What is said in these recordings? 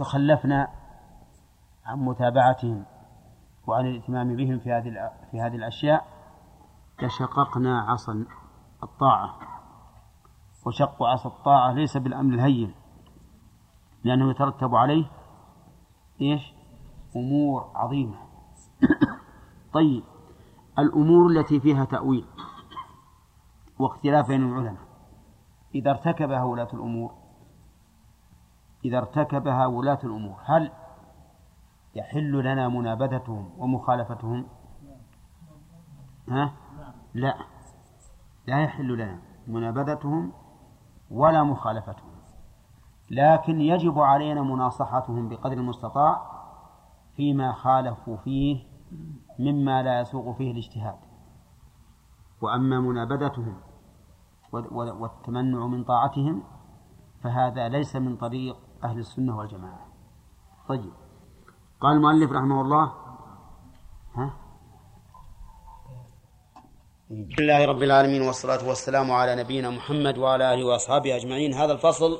تخلفنا عن متابعتهم وعن الاهتمام بهم في هذه في هذه الأشياء لشققنا عصا الطاعة. وشق عصا الطاعة ليس بالأمر الهين لأنه يترتب عليه إيش؟ أمور عظيمة. طيب الأمور التي فيها تأويل واختلاف بين العلماء. إذا ارتكبها ولاة الأمور إذا ارتكبها ولاة الأمور هل يحل لنا منابذتهم ومخالفتهم؟ ها؟ لا لا يحل لنا منابذتهم ولا مخالفتهم. لكن يجب علينا مناصحتهم بقدر المستطاع فيما خالفوا فيه مما لا يسوق فيه الاجتهاد. وأما منابذتهم والتمنع من طاعتهم فهذا ليس من طريق أهل السنة والجماعة. طيب. قال المؤلف رحمه الله ها؟ الحمد لله رب العالمين والصلاة والسلام على نبينا محمد وعلى آله وأصحابه أجمعين. هذا الفصل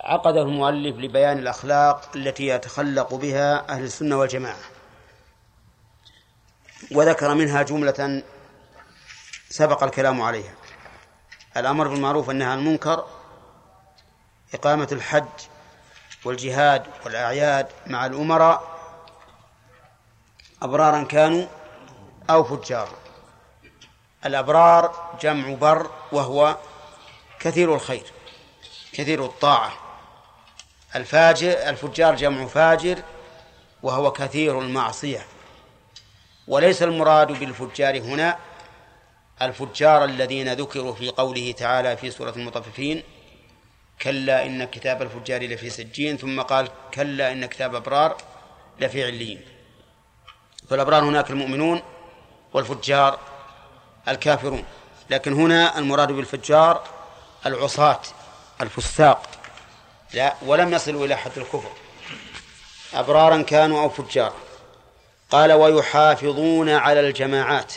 عقده المؤلف لبيان الأخلاق التي يتخلق بها أهل السنة والجماعة. وذكر منها جملة سبق الكلام عليها. الأمر بالمعروف والنهي عن المنكر إقامة الحج والجهاد والأعياد مع الأمراء أبرارا كانوا أو فجارا الأبرار جمع بر وهو كثير الخير كثير الطاعة. الفاجر الفجار جمع فاجر وهو كثير المعصية. وليس المراد بالفجار هنا الفجار الذين ذكروا في قوله تعالى في سورة المطففين كلا إن كتاب الفجار لفي سجين ثم قال كلا إن كتاب أبرار لفي عليين. فالأبرار هناك المؤمنون والفجار الكافرون لكن هنا المراد بالفجار العصاة الفساق. لا ولم يصلوا إلى حد الكفر. أبرارا كانوا أو فجارا. قال ويحافظون على الجماعات.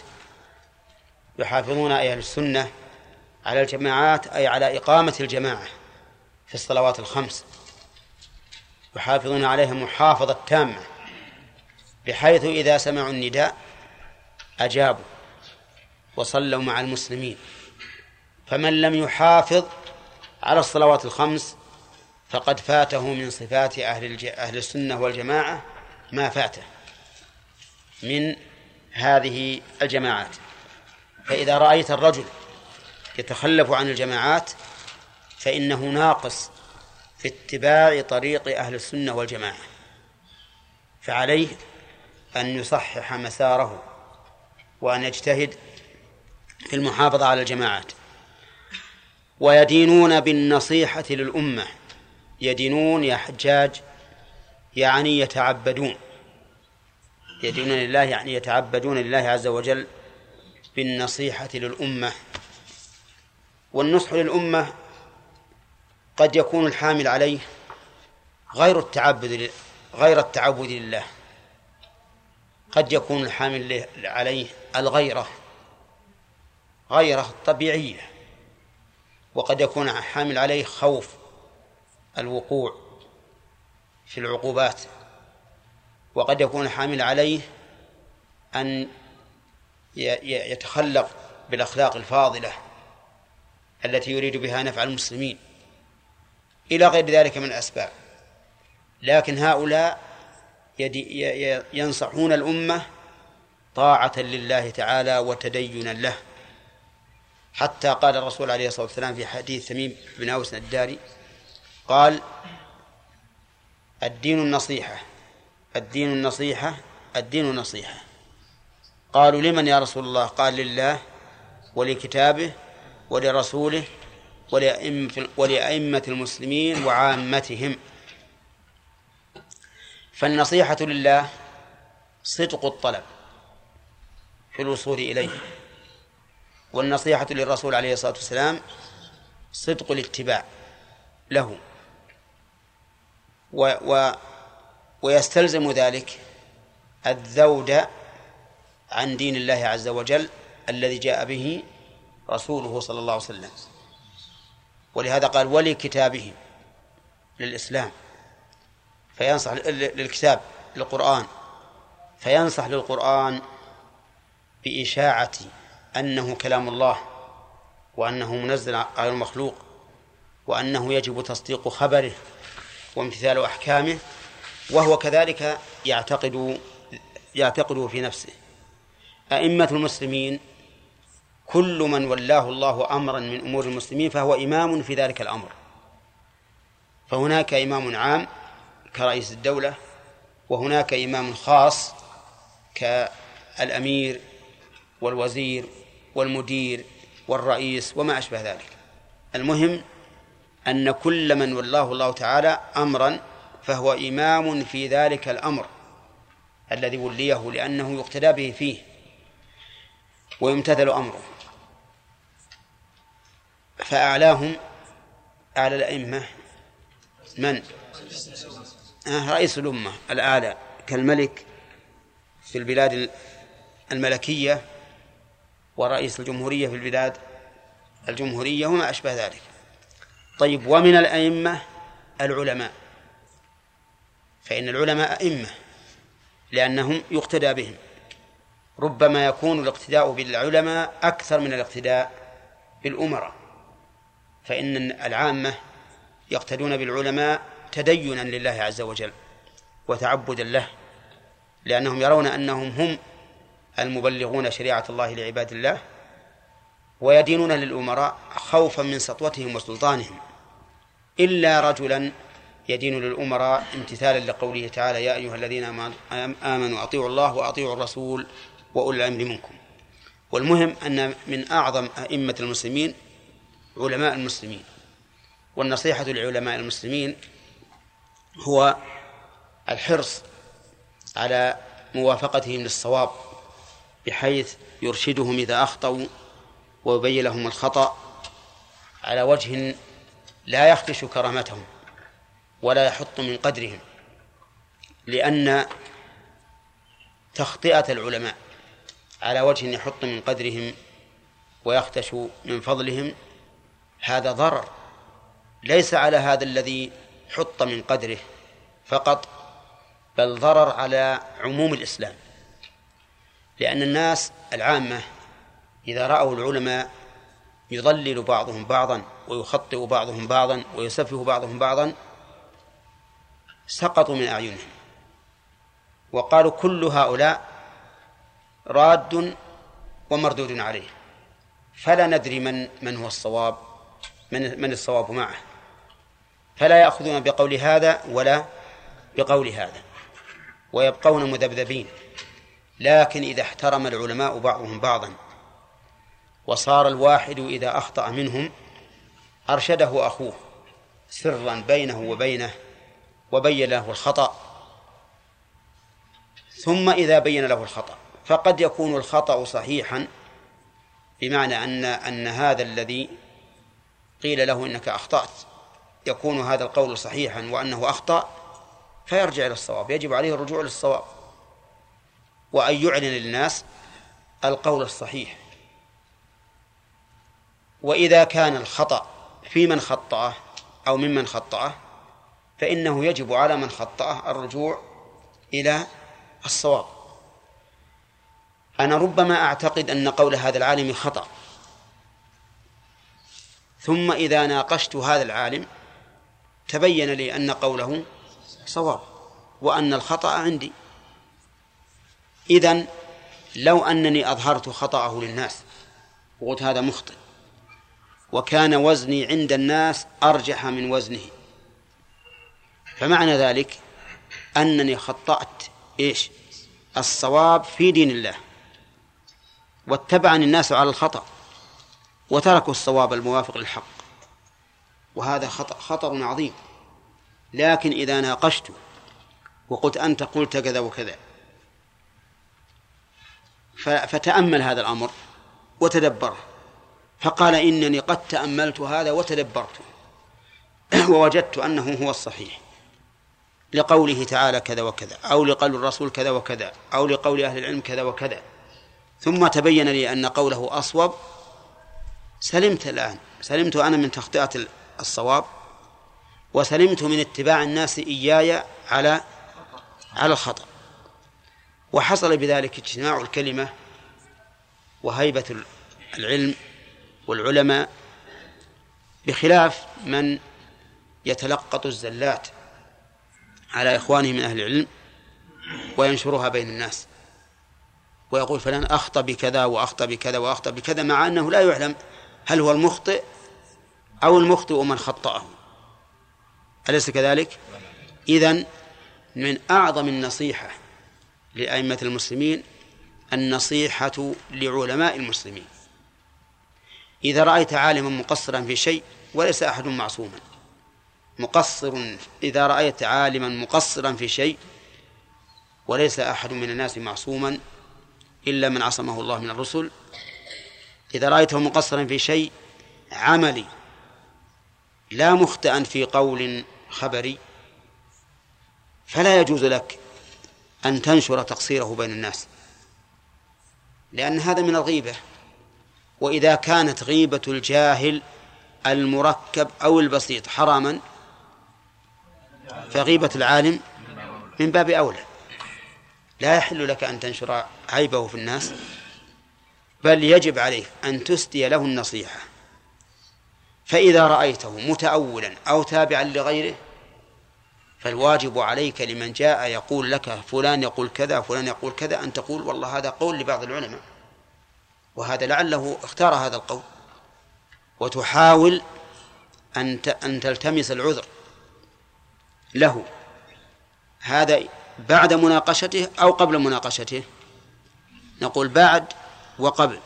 يحافظون أهل السنة على الجماعات أي على إقامة الجماعة. في الصلوات الخمس. يحافظون عليها محافظة تامة بحيث إذا سمعوا النداء أجابوا وصلوا مع المسلمين. فمن لم يحافظ على الصلوات الخمس فقد فاته من صفات أهل أهل السنة والجماعة ما فاته من هذه الجماعات. فإذا رأيت الرجل يتخلف عن الجماعات فإنه ناقص في اتباع طريق أهل السنة والجماعة فعليه أن يصحح مساره وأن يجتهد في المحافظة على الجماعات. ويدينون بالنصيحة للأمة يدينون يا حجاج يعني يتعبدون يدينون لله يعني يتعبدون لله عز وجل بالنصيحة للأمة. والنصح للأمة قد يكون الحامل عليه غير التعبد غير التعبد لله. قد يكون الحامل عليه الغيرة غيرة طبيعية. وقد يكون حامل عليه خوف الوقوع في العقوبات. وقد يكون حامل عليه أن يتخلق بالأخلاق الفاضلة التي يريد بها نفع المسلمين. إلى غير ذلك من الأسباب. لكن هؤلاء ينصحون الأمة طاعة لله تعالى وتدينا له. حتى قال الرسول عليه الصلاة والسلام في حديث تميم بن أوس الداري قال الدين النصيحة الدين النصيحة الدين النصيحة قالوا لمن يا رسول الله؟ قال لله ولكتابه ولرسوله ولأئمة, المسلمين وعامتهم. فالنصيحة لله صدق الطلب في الوصول إليه. والنصيحة للرسول عليه الصلاة والسلام صدق الاتباع له. و و ويستلزم ذلك الذود عن دين الله عز وجل الذي جاء به رسوله صلى الله عليه وسلم. ولهذا قال ولكتابه للإسلام فينصح للكتاب للقرآن فينصح للقرآن بإشاعة أنه كلام الله وأنه منزل غير مخلوق وأنه يجب تصديق خبره وامتثال أحكامه وهو كذلك يعتقد يعتقده في نفسه. أئمة المسلمين كل من ولاه الله أمرا من أمور المسلمين فهو إمام في ذلك الأمر. فهناك إمام عام كرئيس الدولة وهناك إمام خاص كالأمير والوزير والمدير والرئيس وما أشبه ذلك. المهم أن كل من ولاه الله تعالى أمرا فهو إمام في ذلك الأمر الذي وليه لأنه يقتدى به فيه ويمتثل أمره. فأعلاهم أعلى الأئمة من؟ آه رئيس الأمة الأعلى كالملك في البلاد الملكية ورئيس الجمهورية في البلاد الجمهورية وما أشبه ذلك. طيب ومن الأئمة العلماء؟ فإن العلماء أئمة لأنهم يقتدى بهم. ربما يكون الاقتداء بالعلماء أكثر من الاقتداء بالأمراء. فإن العامة يقتدون بالعلماء تدينا لله عز وجل وتعبدا له لأنهم يرون أنهم هم المبلغون شريعة الله لعباد الله ويدينون للأمراء خوفا من سطوتهم وسلطانهم إلا رجلا يدين للأمراء امتثالا لقوله تعالى يا أيها الذين آمنوا أطيعوا الله وأطيعوا الرسول وأولي الأمر منكم والمهم أن من أعظم أئمة المسلمين علماء المسلمين. والنصيحة لعلماء المسلمين هو الحرص على موافقتهم للصواب بحيث يرشدهم إذا أخطأوا ويبين لهم الخطأ على وجه لا يخدش كرامتهم ولا يحط من قدرهم لأن تخطئة العلماء على وجه يحط من قدرهم ويختش من فضلهم هذا ضرر ليس على هذا الذي حط من قدره فقط بل ضرر على عموم الإسلام. لأن الناس العامة إذا رأوا العلماء يضلل بعضهم بعضا ويخطئ بعضهم بعضا ويسفه بعضهم بعضا سقطوا من أعينهم. وقالوا كل هؤلاء راد ومردود عليه. فلا ندري من من هو الصواب. من من الصواب معه. فلا يأخذون بقول هذا ولا بقول هذا. ويبقون مذبذبين. لكن إذا احترم العلماء بعضهم بعضا وصار الواحد إذا أخطأ منهم أرشده أخوه سرا بينه وبينه وبين له الخطأ. ثم إذا بين له الخطأ فقد يكون الخطأ صحيحا بمعنى أن أن هذا الذي قيل له إنك أخطأت. يكون هذا القول صحيحا وأنه أخطأ فيرجع إلى الصواب. يجب عليه الرجوع للصواب وأن يعلن للناس القول الصحيح. وإذا كان الخطأ في من خطأه أو ممن خطأه فإنه يجب على من خطأه الرجوع إلى الصواب. أنا ربما أعتقد أن قول هذا العالم خطأ. ثم إذا ناقشت هذا العالم تبين لي أن قوله صواب وأن الخطأ عندي. إذن لو أنني أظهرت خطأه للناس وقلت هذا مخطئ وكان وزني عند الناس أرجح من وزنه. فمعنى ذلك أنني خطأت إيش؟ الصواب في دين الله واتبعني الناس على الخطأ. وتركوا الصواب الموافق للحق. وهذا خطر عظيم. لكن إذا ناقشت وقلت أنت قلت كذا وكذا فتأمل هذا الأمر وتدبره فقال إنني قد تأملت هذا وتدبرت. ووجدت أنه هو الصحيح. لقوله تعالى كذا وكذا أو لقول الرسول كذا وكذا أو لقول أهل العلم كذا وكذا. ثم تبين لي أن قوله أصوب سلمت الآن. سلمت أنا من تخطئة الصواب وسلمت من اتباع الناس إياي على على الخطأ. وحصل بذلك اجتماع الكلمة وهيبة العلم والعلماء بخلاف من يتلقط الزلات على إخوانه من أهل العلم وينشرها بين الناس. ويقول فلان أخطأ بكذا وأخطأ بكذا وأخطأ بكذا مع أنه لا يعلم هل هو المخطئ أو المخطئ من خطأه أليس كذلك؟ إذن من أعظم النصيحة لأئمة المسلمين النصيحة لعلماء المسلمين إذا رأيت عالما مقصرا في شيء وليس أحد معصوما مقصر إذا رأيت عالما مقصرا في شيء وليس أحد من الناس معصوما إلا من عصمه الله من الرسل إذا رأيته مقصرا في شيء عملي لا مخطئا في قول خبري فلا يجوز لك أن تنشر تقصيره بين الناس لأن هذا من الغيبة. وإذا كانت غيبة الجاهل المركب أو البسيط حراما فغيبة العالم من باب أولى. لا يحل لك أن تنشر عيبه في الناس بل يجب عليك أن تسدي له النصيحة. فإذا رأيته متأولا أو تابعا لغيره فالواجب عليك لمن جاء يقول لك فلان يقول كذا فلان يقول كذا أن تقول والله هذا قول لبعض العلماء. وهذا لعله اختار هذا القول. وتحاول أن أن تلتمس العذر له. هذا بعد مناقشته أو قبل مناقشته. نقول بعد وقبل.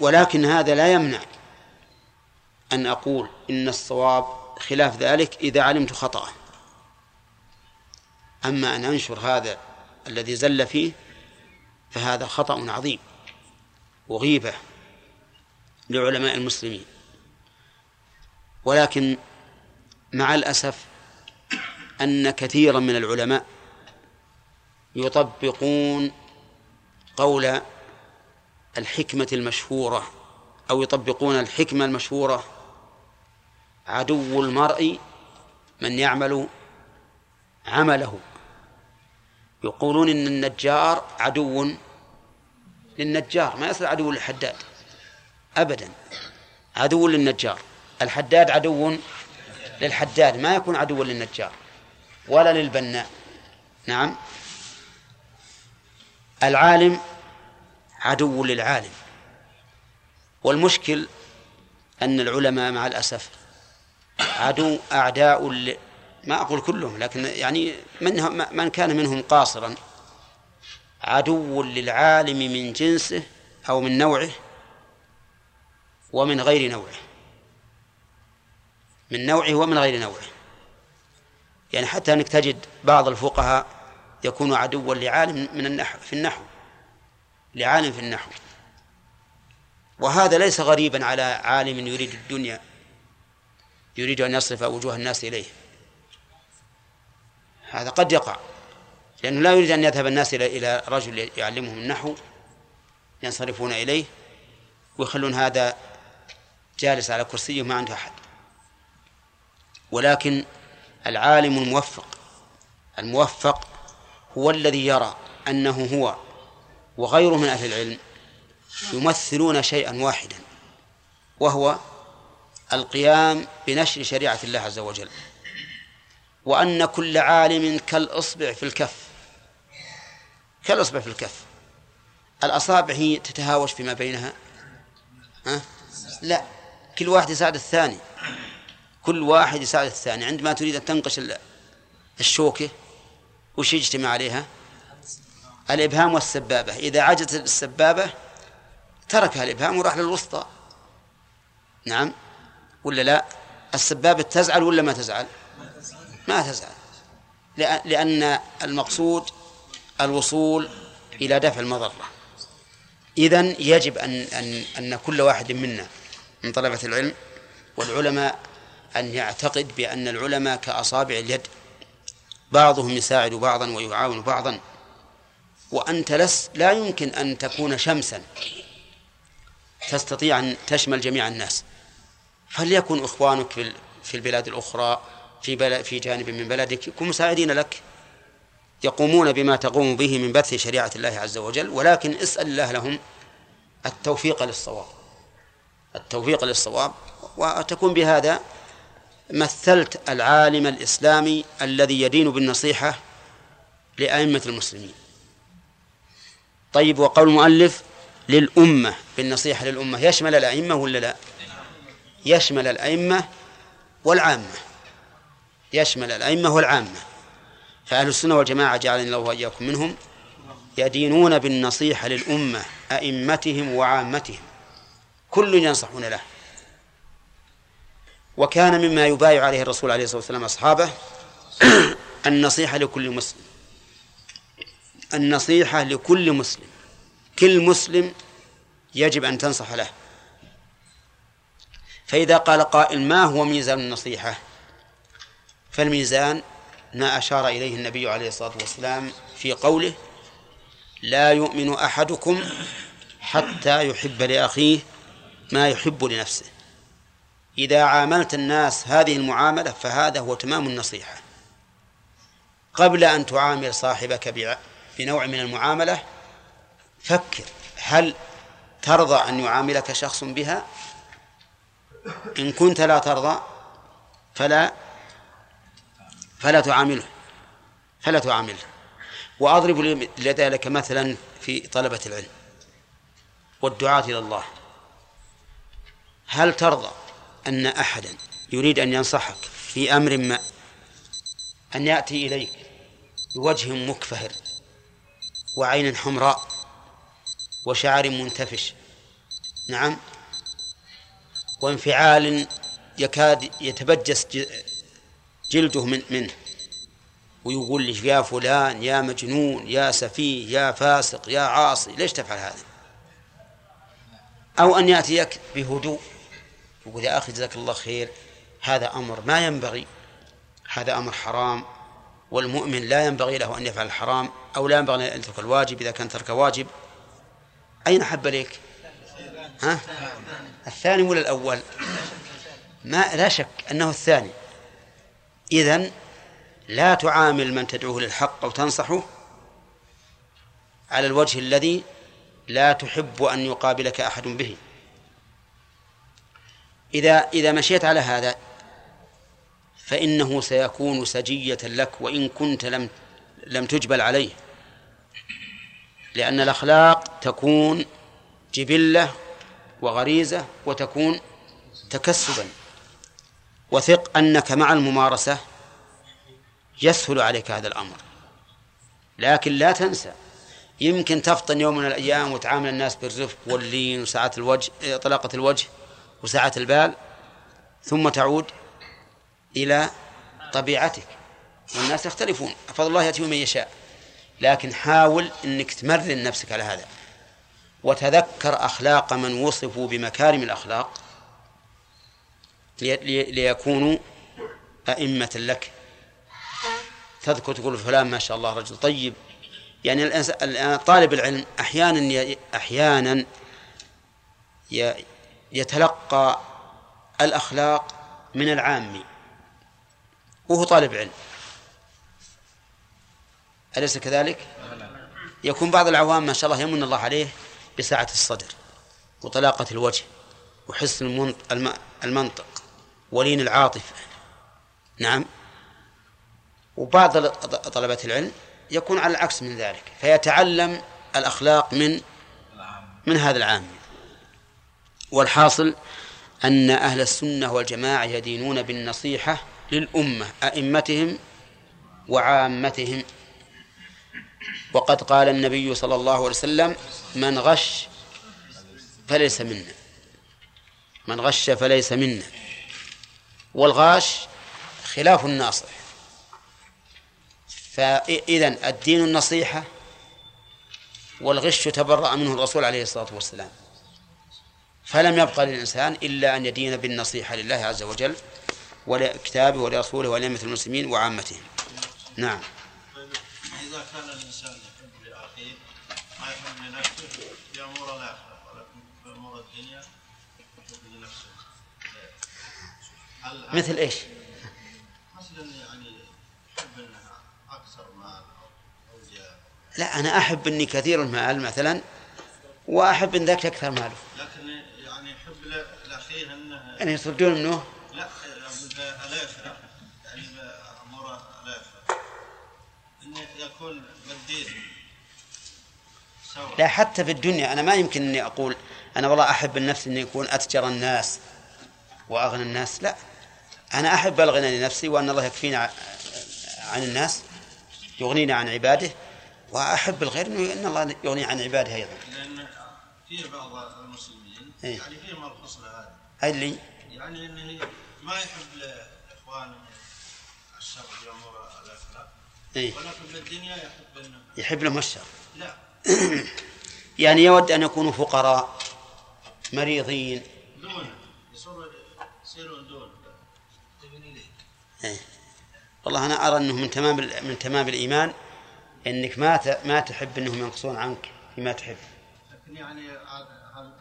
ولكن هذا لا يمنع أن أقول إن الصواب خلاف ذلك إذا علمت خطأه. أما أن أنشر هذا الذي زل فيه فهذا خطأ عظيم وغيبة لعلماء المسلمين. ولكن مع الأسف أن كثيرا من العلماء يطبقون قول الحكمة المشهورة أو يطبقون الحكمة المشهورة عدو المرء من يعمل عمله. يقولون إن النجار عدو للنجار ما يصير عدو للحداد أبدا. عدو للنجار. الحداد عدو للحداد ما يكون عدوا للنجار ولا للبناء. نعم. العالم عدو للعالم. والمشكل أن العلماء مع الأسف عدو أعداء. ما أقول كلهم لكن يعني من من كان منهم قاصرا. عدو للعالم من جنسه أو من نوعه ومن غير نوعه. من نوعه ومن غير نوعه. يعني حتى أنك تجد بعض الفقهاء يكون عدوا لعالم من النحو في النحو. لعالم في النحو. وهذا ليس غريبا على عالم يريد الدنيا يريد أن يصرف وجوه الناس إليه. هذا قد يقع لأنه لا يريد أن يذهب الناس إلى إلى رجل يعلمهم النحو ينصرفون إليه ويخلون هذا جالس على كرسيه ما عنده أحد. ولكن العالم الموفق الموفق هو الذي يرى أنه هو وغيره من أهل العلم يمثلون شيئا واحدا وهو القيام بنشر شريعة الله عز وجل. وأن كل عالم كالإصبع في الكف كالإصبع في الكف. الأصابع هي تتهاوش فيما بينها ها؟ لا كل واحد يساعد الثاني. كل واحد يساعد الثاني. عندما تريد أن تنقش الشوكة وش يجتمع عليها؟ الإبهام والسبابة. إذا عجزت السبابة تركها الإبهام وراح للوسطى. نعم. ولا لا؟ السبابة تزعل ولا ما تزعل؟ ما تزعل. لأن المقصود الوصول إلى دفع المضرة. إذن يجب أن أن أن كل واحد منا من طلبة العلم والعلماء أن يعتقد بأن العلماء كأصابع اليد. بعضهم يساعد بعضا ويعاون بعضا. وأنت لس لا يمكن أن تكون شمسا. تستطيع أن تشمل جميع الناس. فليكن إخوانك في في البلاد الأخرى في بلد في جانب من بلدك يكون مساعدين لك. يقومون بما تقوم به من بث شريعة الله عز وجل. ولكن اسأل الله لهم التوفيق للصواب. التوفيق للصواب. وتكون بهذا مثلت العالم الإسلامي الذي يدين بالنصيحة لأئمة المسلمين. طيب وقول المؤلف للأمة بالنصيحة للأمة يشمل الأئمة ولا لا؟ يشمل الأئمة والعامة يشمل الأئمة والعامة. فأهل السنة والجماعة جعلني الله وإياكم منهم يدينون بالنصيحة للأمة أئمتهم وعامتهم. كل ينصحون له. وكان مما يبايع عليه الرسول عليه الصلاة والسلام أصحابه النصيحة لكل مسلم. النصيحة لكل مسلم. كل مسلم يجب أن تنصح له. فإذا قال قائل ما هو ميزان النصيحة؟ فالميزان ما أشار إليه النبي عليه الصلاة والسلام في قوله لا يؤمن أحدكم حتى يحب لأخيه ما يحب لنفسه. إذا عاملت الناس هذه المعاملة فهذا هو تمام النصيحة. قبل أن تعامل صاحبك بنوع من المعاملة فكر هل ترضى أن يعاملك شخص بها؟ إن كنت لا ترضى فلا فلا تعامله فلا تعامله. وأضرب لذلك مثلا في طلبة العلم والدعاة إلى الله. هل ترضى أن أحدا يريد أن ينصحك في أمر ما؟ أن يأتي إليك بوجه مكفهر. وعين حمراء وشعر منتفش. نعم. وانفعال يكاد يتبجس جلده من منه. ويقول لي يا فلان يا مجنون يا سفيه يا فاسق يا عاصي ليش تفعل هذا؟ أو أن يأتيك بهدوء. يقول يا أخي جزاك الله خير هذا أمر ما ينبغي. هذا أمر حرام. والمؤمن لا ينبغي له أن يفعل الحرام أو لا ينبغي أن يترك الواجب إذا كان ترك واجب. أين حب لك ها؟ الثاني ولا الأول؟ ما لا شك أنه الثاني. إذن لا تعامل من تدعوه للحق أو تنصحه على الوجه الذي لا تحب أن يقابلك أحد به. إذا إذا مشيت على هذا فإنه سيكون سجية لك وإن كنت لم لم تجبل عليه. لأن الأخلاق تكون جبلة وغريزة وتكون تكسبا. وثق أنك مع الممارسة يسهل عليك هذا الأمر. لكن لا تنسى يمكن تفطن يوم من الأيام وتعامل الناس بالرفق واللين وسعة الوجه طلاقة الوجه وسعة البال ثم تعود إلى طبيعتك. والناس يختلفون. فضل الله يأتي من يشاء. لكن حاول أنك تمرن نفسك على هذا. وتذكر أخلاق من وصفوا بمكارم الأخلاق ليكونوا أئمة لك. تذكر تقول فلان ما شاء الله رجل طيب. يعني طالب العلم أحيانا أحيانا يتلقى الأخلاق من العام وهو طالب علم. أليس كذلك؟ يكون بعض العوام ما شاء الله يمن الله عليه بسعة الصدر وطلاقة الوجه وحسن المنطق ولين العاطفة. نعم. وبعض طلبة العلم يكون على العكس من ذلك فيتعلم الأخلاق من من هذا العام. والحاصل أن أهل السنة والجماعة يدينون بالنصيحة للأمة أئمتهم وعامتهم. وقد قال النبي صلى الله عليه وسلم من غش فليس منا. من غش فليس منا. والغاش خلاف الناصح. فإذا الدين النصيحة والغش تبرأ منه الرسول عليه الصلاة والسلام. فلم يبقى للإنسان إلا أن يدين بالنصيحة لله عز وجل. ولكتابه ولرسوله ولأئمة المسلمين وعامتهم. نعم. إذا كان الإنسان يحب لأخيه ما يحب لنفسه في أمور الآخرة. ولكن في أمور الدنيا يحب لنفسه. مثل إيش؟ مثل أكثر مال أو لا أنا أحب أني كثير المال مثلا وأحب أن ذاك أكثر ماله. لكن يعني يحب لأخيه أنه يعني يصدون منه؟ يعني الآخرة. أنه يكون سواء. لا حتى في الدنيا أنا ما يمكن أني أقول أنا والله أحب النفس أن يكون أتجر الناس وأغنى الناس لا. أنا أحب ألغنى لنفسي وأن الله يكفينا عن الناس يغنينا عن عباده وأحب الغير أن الله يغني عن عباده أيضا. لأن في بعض المسلمين إيه. يعني فيهم الخصلة هذه. اللي؟ يعني انه ما يحب لاخوانه الشر في امور الاخلاق إيه؟ ولكن في الدنيا يحب انه يحب لهم الشر. لا. يعني يود أن يكونوا فقراء مريضين. يصيروا يصيرون دون إيه. والله أنا أرى أنه من تمام من تمام الإيمان أنك ما ما تحب أنهم ينقصون عنك فيما تحب. لكن يعني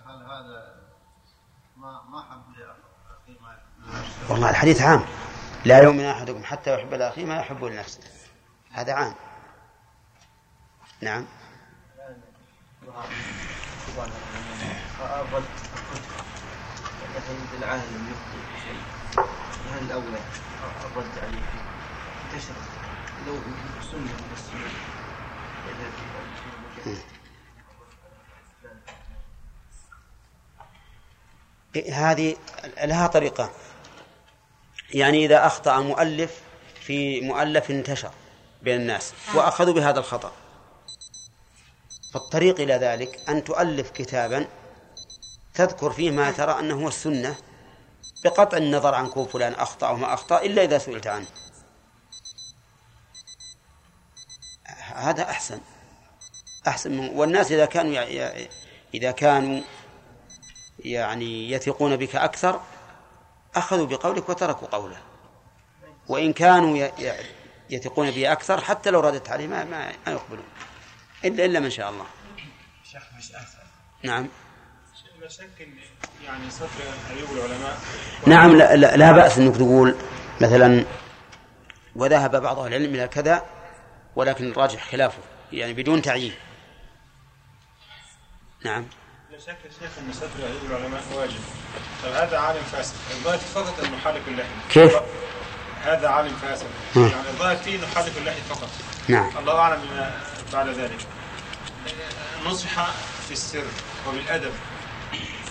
هل هذا ما ما حب والله الحديث عام. لا يؤمن أحدكم حتى يحب لأخيه ما يحب لنفسه. هذا عام. نعم. الرد مثلا العاهل لم يخطئ شيء هل الاولى الرد عليه لو من إيه، هذه لها طريقة. يعني إذا أخطأ مؤلف في مؤلف انتشر بين الناس وأخذوا بهذا الخطأ. فالطريق إلى ذلك أن تؤلف كتابا تذكر فيه ما ترى أنه هو السنة بقطع النظر عن كون فلان أخطأ أو ما أخطأ إلا إذا سئلت عنه. هذا أحسن. أحسن من والناس إذا كانوا إذا كانوا يعني يثقون بك أكثر أخذوا بقولك وتركوا قوله. وإن كانوا يثقون به أكثر حتى لو ردت عليه ما, ما ما يقبلون. إلا إلا من شاء الله. شيخ مش أسهل نعم. يعني صدر أيوب العلماء. نعم لا, لا, لا بأس أنك تقول مثلا وذهب بعض أهل العلم إلى كذا ولكن الراجح خلافه يعني بدون تعيين. نعم. لا شك يا شيخ ان ستر ايوب العلماء واجب. طب هذا عالم فاسد. الظاهر فقط انه اللحيه كيف؟ هذا عالم فاسد. يعني الظاهر فيه انه حالك اللحيه فقط. نعم. الله أعلم بما بعد ذلك. نصح في السر وبالأدب.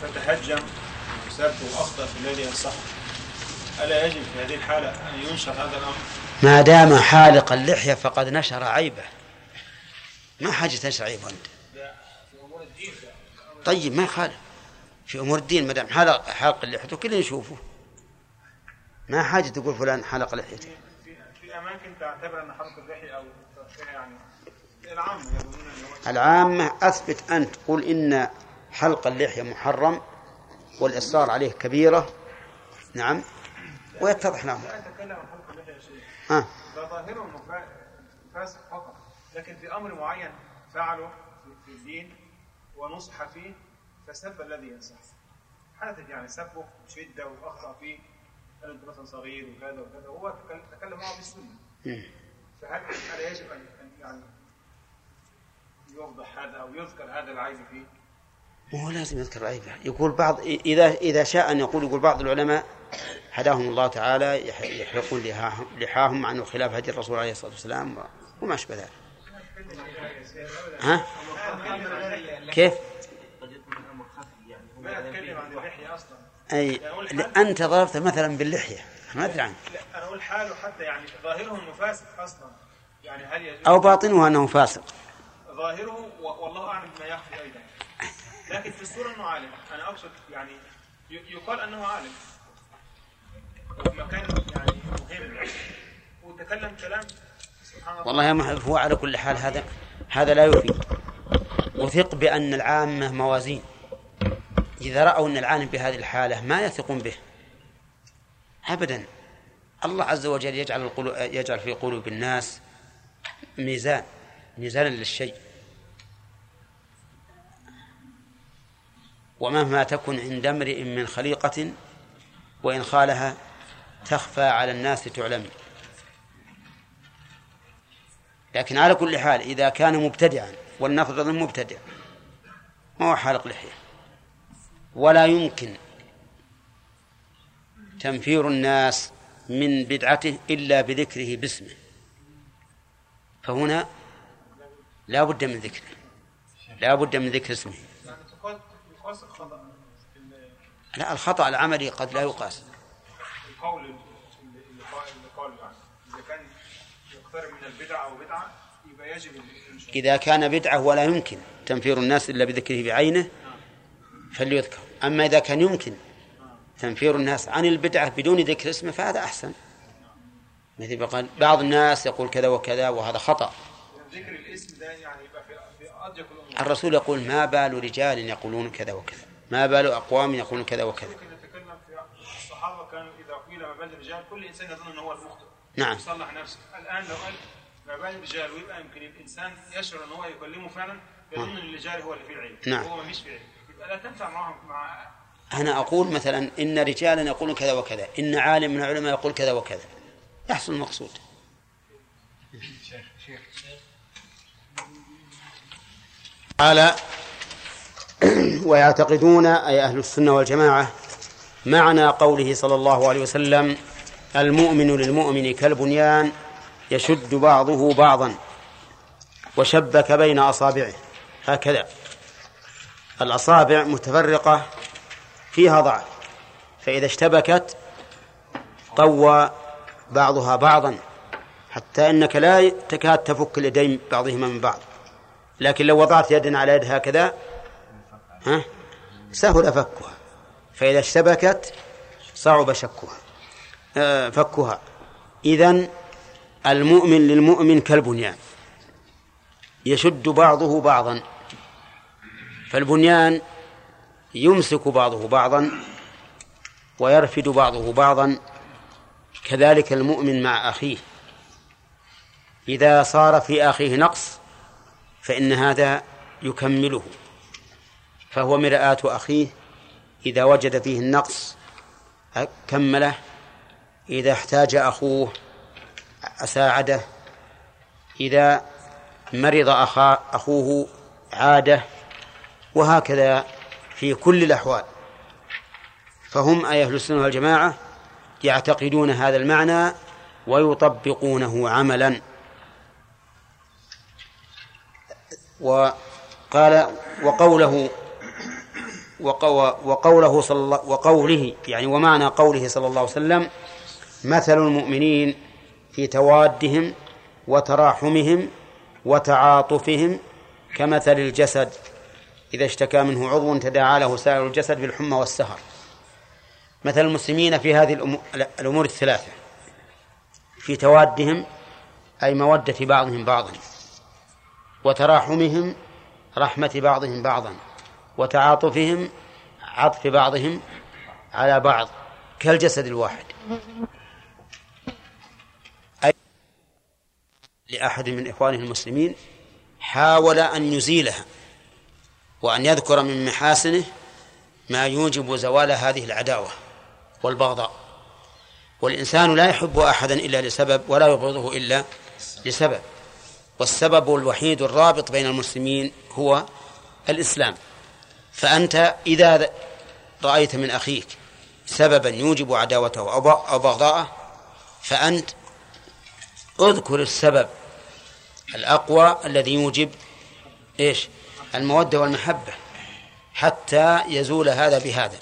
فتهجم وسب وأخطأ في الذي ينصحه ألا يجب في هذه الحالة أن ينشر هذا الأمر؟ ما دام حالق اللحية فقد نشر عيبه. ما حاجة تنشر عيبه أنت؟ طيب ما يخالف. في أمور الدين ما دام حلق حلق لحيته كل يشوفه ما حاجة تقول فلان حلق لحيته في في أماكن تعتبر أن حلق اللحية أو يعني العام يقولون أنه العامة أثبت أنت قل إن حلق اللحية محرم والإصرار عليه كبيرة. نعم. ويتضح لهم. لا اتكلم عن حلق اللحية يا شيخ ها ده ظاهره فاسق فقط. لكن في أمر معين فعله في الدين ونصح فيه فسب الذي ينصح حدث يعني سبه بشده وأخطأ فيه قال أنت مثلا صغير وكذا وكذا وهو تكلم- معه بالسنة. مم. فهل هل يجب ان يعني يوضح هذا أو يذكر هذا العيب فيه؟ ما هو لازم يذكر عيبه يقول بعض إذا إذا شاء أن يقول يقول بعض العلماء هداهم الله تعالى يح- يحلقون لحاهم مع أنه خلاف هدي الرسول عليه الصلاة والسلام وما أشبه ذلك. ها؟ كيف؟ أي أنت ضربت مثلا باللحية. ما أدري عنه لا أنا أقول حاله حتى يعني ظاهره انه فاسق أصلا يعني هل يجوز أو باطنه أنه فاسق. ظاهره والله اعلم بما يخفي أيضا لكن في الصورة انه عالم أنا اقصد يعني يقال انه عالم مكان يعني مهم وتكلم كلام سبحان الله والله يا محب هو على كل حال هذا هذا لا يفيد. وثق بأن العامة موازين إذا رأوا أن العالم بهذه الحالة ما يثقون به. أبدا. الله عز وجل يجعل القلوب يجعل في قلوب الناس ميزان ميزانا للشيء. ومهما تكن عند امرئ من خليقة وإن خالها تخفى على الناس تعلم. لكن على كل حال إذا كان مبتدعا ولنفرض مبتدع ما هو حالق لحية. ولا يمكن تنفير الناس من بدعته إلا بذكره باسمه. فهنا لا بد من ذكره لا بد من ذكر اسمه. لا الخطأ العملي قد لا يقاس القول اللي اللي قال اللي قال يعني إذا كان يقترب من البدعة أو بدعة يبقى يجب إذا كان بدعة ولا يمكن تنفير الناس إلا بذكره بعينه فليذكر. أما إذا كان يمكن تنفير الناس عن البدعة بدون ذكر اسمه فهذا أحسن. مثل ما قال بعض الناس يقول كذا وكذا وهذا خطأ. ذكر الاسم ده يعني يبقى في أضيق الأمور الرسول يقول ما بال رجال يقولون كذا وكذا ما بال أقوام يقولون كذا وكذا. الصحابة كانوا إذا قيل ما بال الرجال كل إنسان يظن أنه هو المخطئ. نعم. يصلح نفسه. الآن لو قال ويبقى يمكن الإنسان يشعر أن هو يكلمه فعلا يظن أن الرجال هو اللي فيه العيب نعم. وهو ما فيش فيه عيب يبقى لا تنفع معهم مع أنا أقول مثلا إن رجالا يقولون كذا وكذا إن عالم من العلماء يقول كذا وكذا. يحصل المقصود. قال ويعتقدون أي أهل السنة والجماعة معنى قوله صلى الله عليه وسلم المؤمن للمؤمن كالبنيان يشد بعضه بعضا وشبك بين أصابعه. هكذا. الأصابع متفرقة فيها ضعف. فإذا اشتبكت قوى بعضها بعضا حتى أنك لا تكاد تفك اليدين بعضهما من بعض. لكن لو وضعت يد على يد هكذا ها سهل فكها. فإذا اشتبكت صعب شكها آه، فكها. إذن المؤمن للمؤمن كالبنيان. يشد بعضه بعضا. فالبنيان يمسك بعضه بعضا ويرفد بعضه بعضا. كذلك المؤمن مع أخيه. إذا صار في أخيه نقص فإن هذا يكمله. فهو مرآة أخيه إذا وجد فيه النقص كمله. إذا احتاج أخوه ساعده إذا مرض أخا أخوه عاده وهكذا في كل الأحوال. فهم أي أهل السنة والجماعة يعتقدون هذا المعنى ويطبقونه عملا. وقال وقوله وقو- وقوله صلى الله وقوله يعني ومعنى قوله صلى الله عليه وسلم مثل المؤمنين في توادهم وتراحمهم وتعاطفهم كمثل الجسد. إذا اشتكى منه عضو تداعى له سائر الجسد بالحمى والسهر. مثل المسلمين في هذه الأمو- الأمور الثلاثة. في توادهم أي مودة بعضهم بعضا. وتراحمهم رحمة بعضهم بعضا. وتعاطفهم عطف بعضهم على بعض. كالجسد الواحد. لأحد من إخوانه المسلمين حاول أن يزيلها وأن يذكر من محاسنه ما يوجب زوال هذه العداوة والبغضاء. والإنسان لا يحب أحدا إلا لسبب ولا يبغضه إلا لسبب. والسبب الوحيد الرابط بين المسلمين هو الإسلام. فأنت إذا رأيت من أخيك سببا يوجب عداوته أو بغضاءه فأنت اذكر السبب الأقوى الذي يوجب إيش؟ المودة والمحبة حتى يزول هذا بهذا.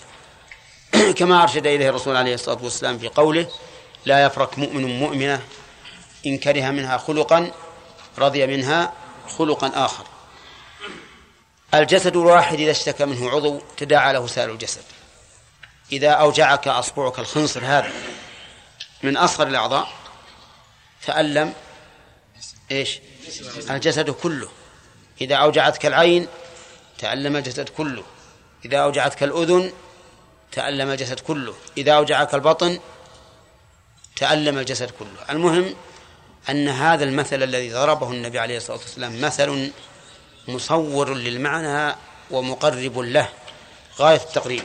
كما أرشد إليه الرسول عليه الصلاة والسلام في قوله لا يفرق مؤمن مؤمنة إن كره منها خلقا رضي منها خلقا آخر. الجسد الواحد إذا اشتكى منه عضو تداعى له سائر الجسد. إذا أوجعك أصبعك الخنصر هذا من أصغر الأعضاء تألم إيش؟ الجسد كله. إذا أوجعتك العين تألم الجسد كله. إذا أوجعتك الأذن تألم الجسد كله. إذا أوجعك البطن تألم الجسد كله. المهم أن هذا المثل الذي ضربه النبي عليه الصلاة والسلام مثل مصور للمعنى ومقرب له. غاية التقريب.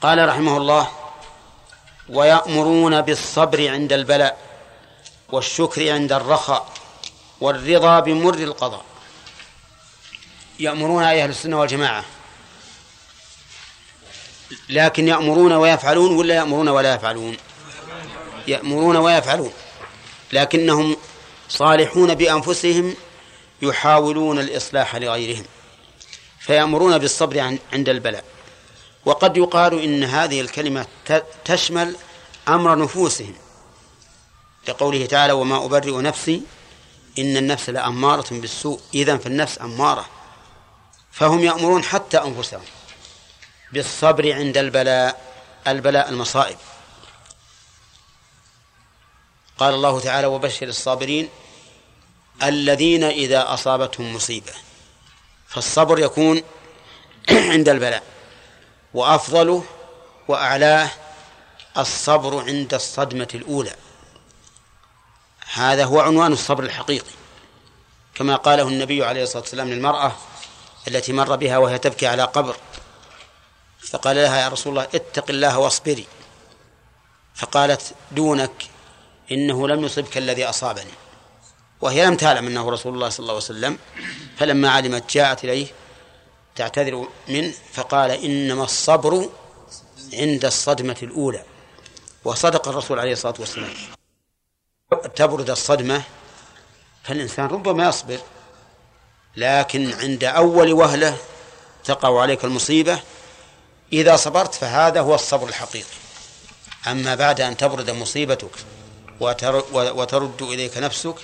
قال رحمه الله ويأمرون بالصبر عند البلاء والشكر عند الرخاء والرضا بمر القضاء. يأمرون أهل السنة والجماعة. لكن يأمرون ويفعلون ولا يأمرون ولا يفعلون؟ يأمرون ويفعلون. لكنهم صالحون بأنفسهم يحاولون الإصلاح لغيرهم. فيأمرون بالصبر عند البلاء. وقد يقال إن هذه الكلمة تشمل أمر نفوسهم. لقوله تعالى وما أبرئ نفسي إن النفس لأمارة بالسوء. إذا فالنفس أمارة. فهم يأمرون حتى أنفسهم بالصبر عند البلاء البلاء المصائب. قال الله تعالى وبشر الصابرين الذين إذا أصابتهم مصيبة. فالصبر يكون عند البلاء. وأفضله وأعلاه الصبر عند الصدمة الأولى. هذا هو عنوان الصبر الحقيقي. كما قاله النبي عليه الصلاة والسلام للمرأة التي مر بها وهي تبكي على قبر فقال لها يا رسول الله اتق الله واصبري. فقالت دونك إنه لم يصبك الذي أصابني. وهي لم تعلم أنه رسول الله صلى الله عليه وسلم فلما علمت جاءت إليه تعتذر منه فقال إنما الصبر عند الصدمة الأولى. وصدق الرسول عليه الصلاة والسلام. تبرد الصدمة فالإنسان ربما يصبر لكن عند أول وهلة تقع عليك المصيبة إذا صبرت فهذا هو الصبر الحقيقي. أما بعد أن تبرد مصيبتك وترد إليك نفسك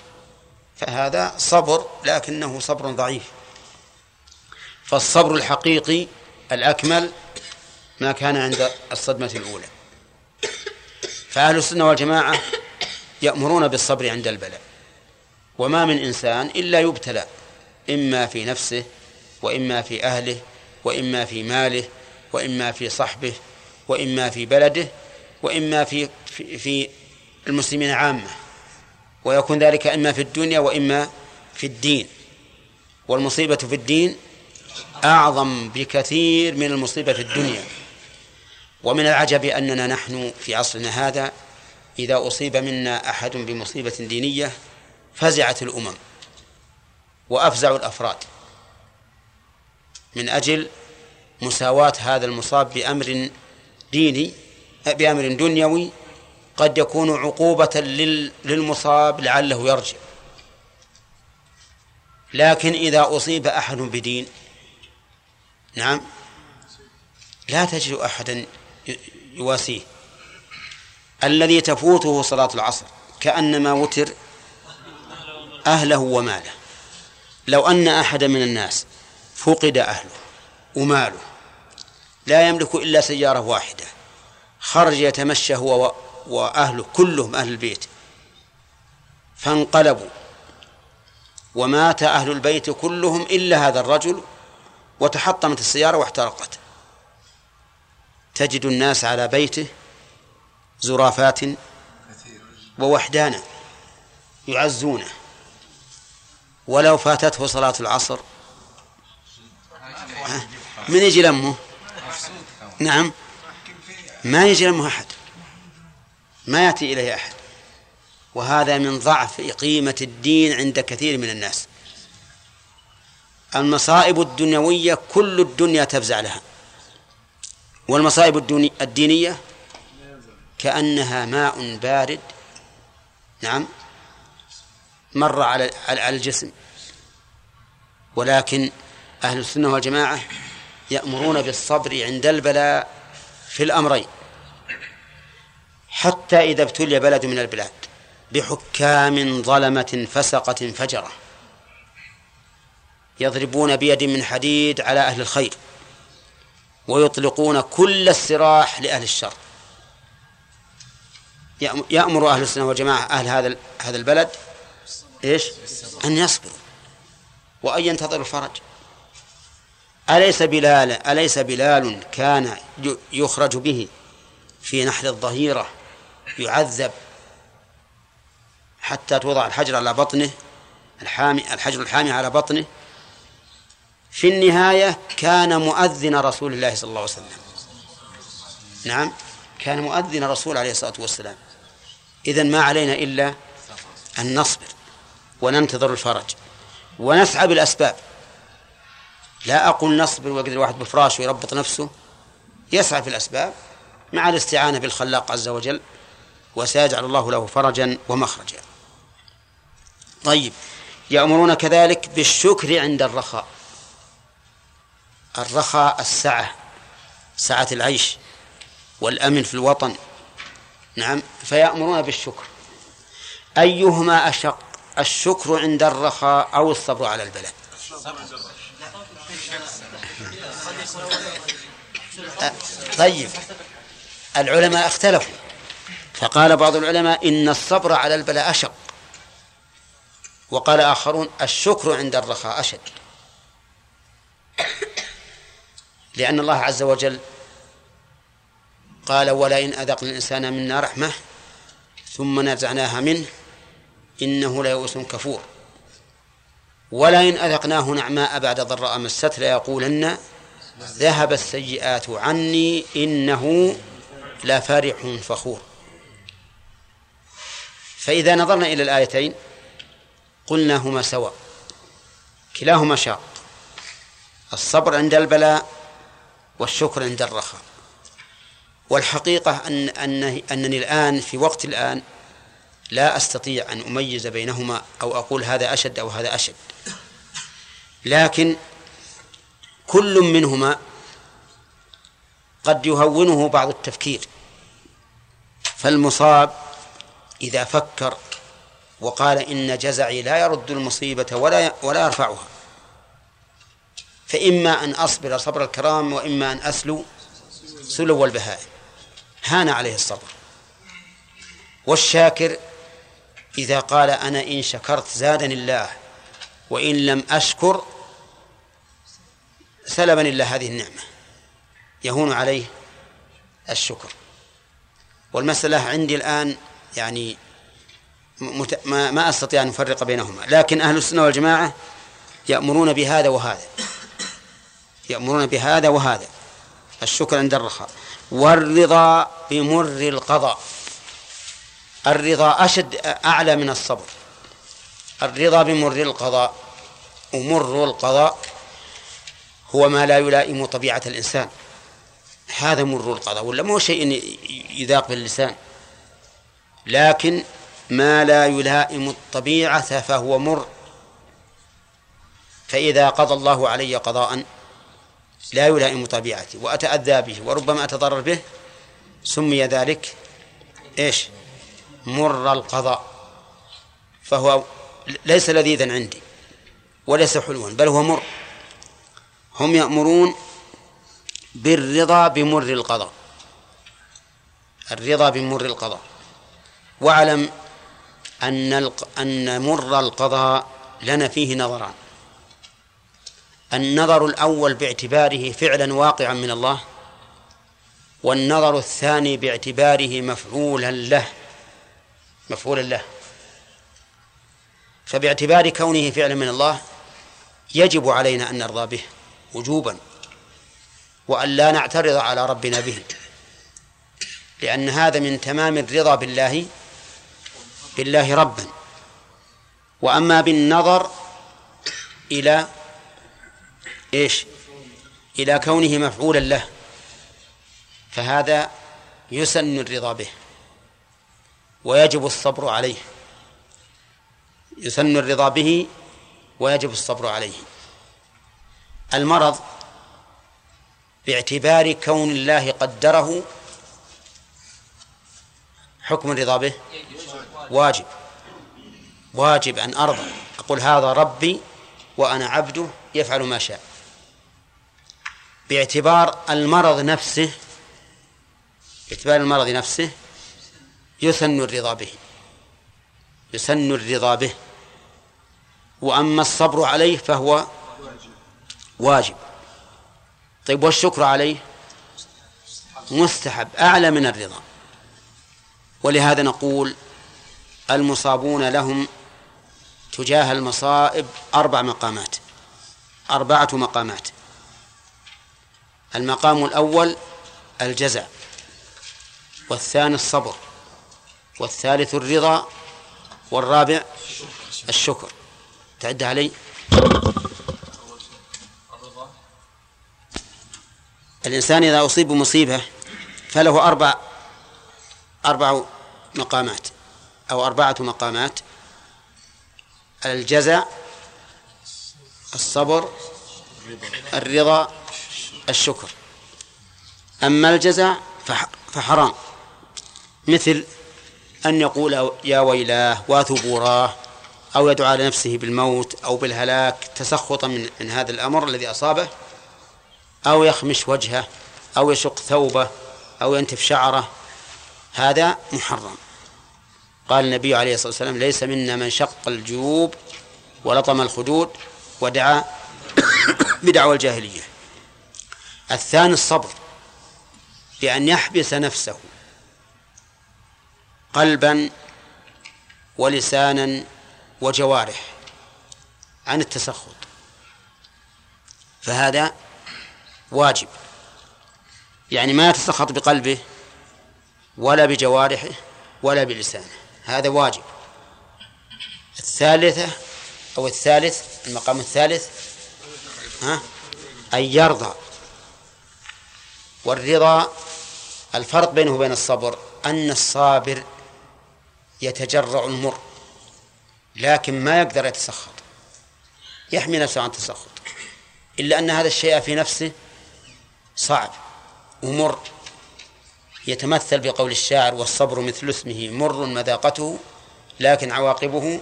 فهذا صبر لكنه صبر ضعيف. فالصبر الحقيقي الأكمل ما كان عند الصدمة الأولى. فأهل السنة والجماعة يأمرون بالصبر عند البلاء. وما من إنسان إلا يبتلى إما في نفسه وإما في أهله وإما في ماله وإما في صحبه وإما في بلده وإما في في, في المسلمين عامة. ويكون ذلك إما في الدنيا وإما في الدين. والمصيبة في الدين أعظم بكثير من المصيبة في الدنيا. ومن العجب أننا نحن في عصرنا هذا إذا أصيب منا أحد بمصيبة دينية فزعت الأمم وأفزع الأفراد من أجل مساواة هذا المصاب بأمر ديني بأمر دنيوي قد يكون عقوبة للمصاب لعله يرجع. لكن إذا أصيب أحد بدين نعم لا تجد أحدا يواسيه. الذي تفوته صلاة العصر كأنما وتر أهله وماله. لو أن أحد من الناس فقد أهله وماله لا يملك إلا سيارة واحدة خرج يتمشى هو وأهله كلهم أهل البيت. فانقلبوا ومات أهل البيت كلهم إلا هذا الرجل وتحطمت السيارة واحترقت. تجد الناس على بيته زرافات ووحدانا يعزونه ولو فاتته صلاة العصر. من يجي لمه نعم. ما يجي لمه أحد. ما يأتي إليه أحد. وهذا من ضعف قيمة الدين عند كثير من الناس. المصائب الدنيوية كل الدنيا تفزع لها. والمصائب الدينية كأنها ماء بارد. نعم. مر على على الجسم. ولكن أهل السنة والجماعة يأمرون بالصبر عند البلاء في الأمرين. حتى إذا ابتلي بلد من البلاد بحكام ظلمة فسقة فجرة يضربون بيد من حديد على أهل الخير ويطلقون كل السراح لأهل الشر. يأمر أهل السنة والجماعة أهل هذا هذا البلد إيش؟ أن يصبروا وأن ينتظروا الفرج. أليس بلال أليس بلال كان يخرج به في نحر الظهيرة يعذب حتى توضع الحجر على بطنه الحامي الحجر الحامي على بطنه؟ في النهاية كان مؤذن رسول الله صلى الله عليه وسلم. نعم كان مؤذن رسول عليه الصلاة والسلام. إذن ما علينا إلا أن نصبر وننتظر الفرج ونسعى بالأسباب لا أقول نصبر ويقدر الواحد بفراش ويربط نفسه يسعى في الأسباب مع الاستعانة بالخلاق عز وجل وسيجعل الله له فرجا ومخرجا. طيب يأمرون كذلك بالشكر عند الرخاء. الرخاء السعة سعة العيش والأمن في الوطن. نعم فيأمرون بالشكر. أيهما أشق؟ الشكر عند الرخاء أو الصبر على البلاء. طيب. العلماء اختلفوا. فقال بعض العلماء إن الصبر على البلاء أشق. وقال آخرون الشكر عند الرخاء أشد. لأن الله عز وجل قال ولئن أذقنا الإنسان منا رحمة ثم نزعناها منه إنه ليئوس كفور. ولئن أذقناه نعماء بعد ضراء مست ليقولن ذهب السيئات عني إنه لفرح فخور. فإذا نظرنا إلى الآيتين قلنا هما سواء كلاهما شاق الصبر عند البلاء والشكر عند الرخاء. والحقيقة أن أن أنني الآن في وقت الآن لا أستطيع أن أميز بينهما أو أقول هذا أشد أو هذا أشد. لكن كل منهما قد يهونه بعض التفكير. فالمصاب إذا فكر وقال إن جزعي لا يرد المصيبة ولا ولا يرفعها. فإما أن أصبر صبر الكرام وإما أن أسلو سلو البهائم. هان عليه الصبر. والشاكر إذا قال أنا إن شكرت زادني الله وإن لم أشكر سلبني الله هذه النعمة. يهون عليه الشكر. والمسألة عندي الآن يعني. ما أستطيع أن أفرق بينهما لكن أهل السنة والجماعة يأمرون بهذا وهذا. يأمرون بهذا وهذا. الشكر عند الرخاء. والرضا بمر القضاء. الرضا أشد أعلى من الصبر. الرضا بمر القضاء ومر القضاء هو ما لا يلائم طبيعة الإنسان. هذا مر القضاء ولا مو شيء يذاق باللسان لكن ما لا يلائم الطبيعة فهو مر. فإذا قضى الله علي قضاء لا يلائم طبيعتي وأتأذى به وربما أتضرر به. سمي ذلك إيش؟ مر القضاء. فهو ليس لذيذا عندي وليس حلوا بل هو مر. هم يأمرون بالرضا بمر القضاء. الرضا بمر القضاء. واعلم أن أن مر القضاء لنا فيه نظران. النظر الأول باعتباره فعلا واقعا من الله والنظر الثاني باعتباره مفعولا له مفعولا له. فباعتبار كونه فعلا من الله يجب علينا أن نرضى به وجوبا وأن لا نعترض على ربنا به لأن هذا من تمام الرضا بالله بالله ربا. وأما بالنظر إلى إيش؟ إلى كونه مفعولا له. فهذا يسن الرضا به ويجب الصبر عليه. يسن الرضا به ويجب الصبر عليه. المرض باعتبار كون الله قدره حكم الرضا به واجب. واجب أن أرضى. أقول هذا ربي وأنا عبده يفعل ما شاء. باعتبار المرض نفسه باعتبار المرض نفسه يسن الرضا به يسن الرضا به. وأما الصبر عليه فهو واجب. طيب والشكر عليه مستحب أعلى من الرضا. ولهذا نقول المصابون لهم تجاه المصائب أربع مقامات أربعة مقامات. المقام الأول الجزع والثاني الصبر والثالث الرضا والرابع الشكر. تعد علي. الإنسان إذا أصيب بمصيبة فله أربع أربع مقامات أو أربعة مقامات. الجزع الصبر الرضا الشكر. أما الجزع فحرام. مثل أن يقول يا ويلاه وثبوراه أو يدعو على نفسه بالموت أو بالهلاك تسخطا من, من هذا الأمر الذي أصابه أو يخمش وجهه أو يشق ثوبه أو ينتف شعره هذا محرم. قال النبي عليه الصلاة والسلام ليس منا من شق الجيوب ولطم الخدود ودعا بدعوى الجاهلية. الثاني الصبر بأن يحبس نفسه قلبا ولسانا وجوارح عن التسخط. فهذا واجب. يعني ما يتسخط بقلبه ولا بجوارحه ولا بلسانه. هذا واجب. الثالثة أو الثالث المقام الثالث ها؟ أن يرضى. والرضا الفرق بينه وبين الصبر أن الصابر يتجرع المر لكن ما يقدر يتسخط يحمي نفسه عن التسخط. إلا أن هذا الشيء في نفسه صعب ومر. يتمثل بقول الشاعر والصبر مثل اسمه مر مذاقته لكن عواقبه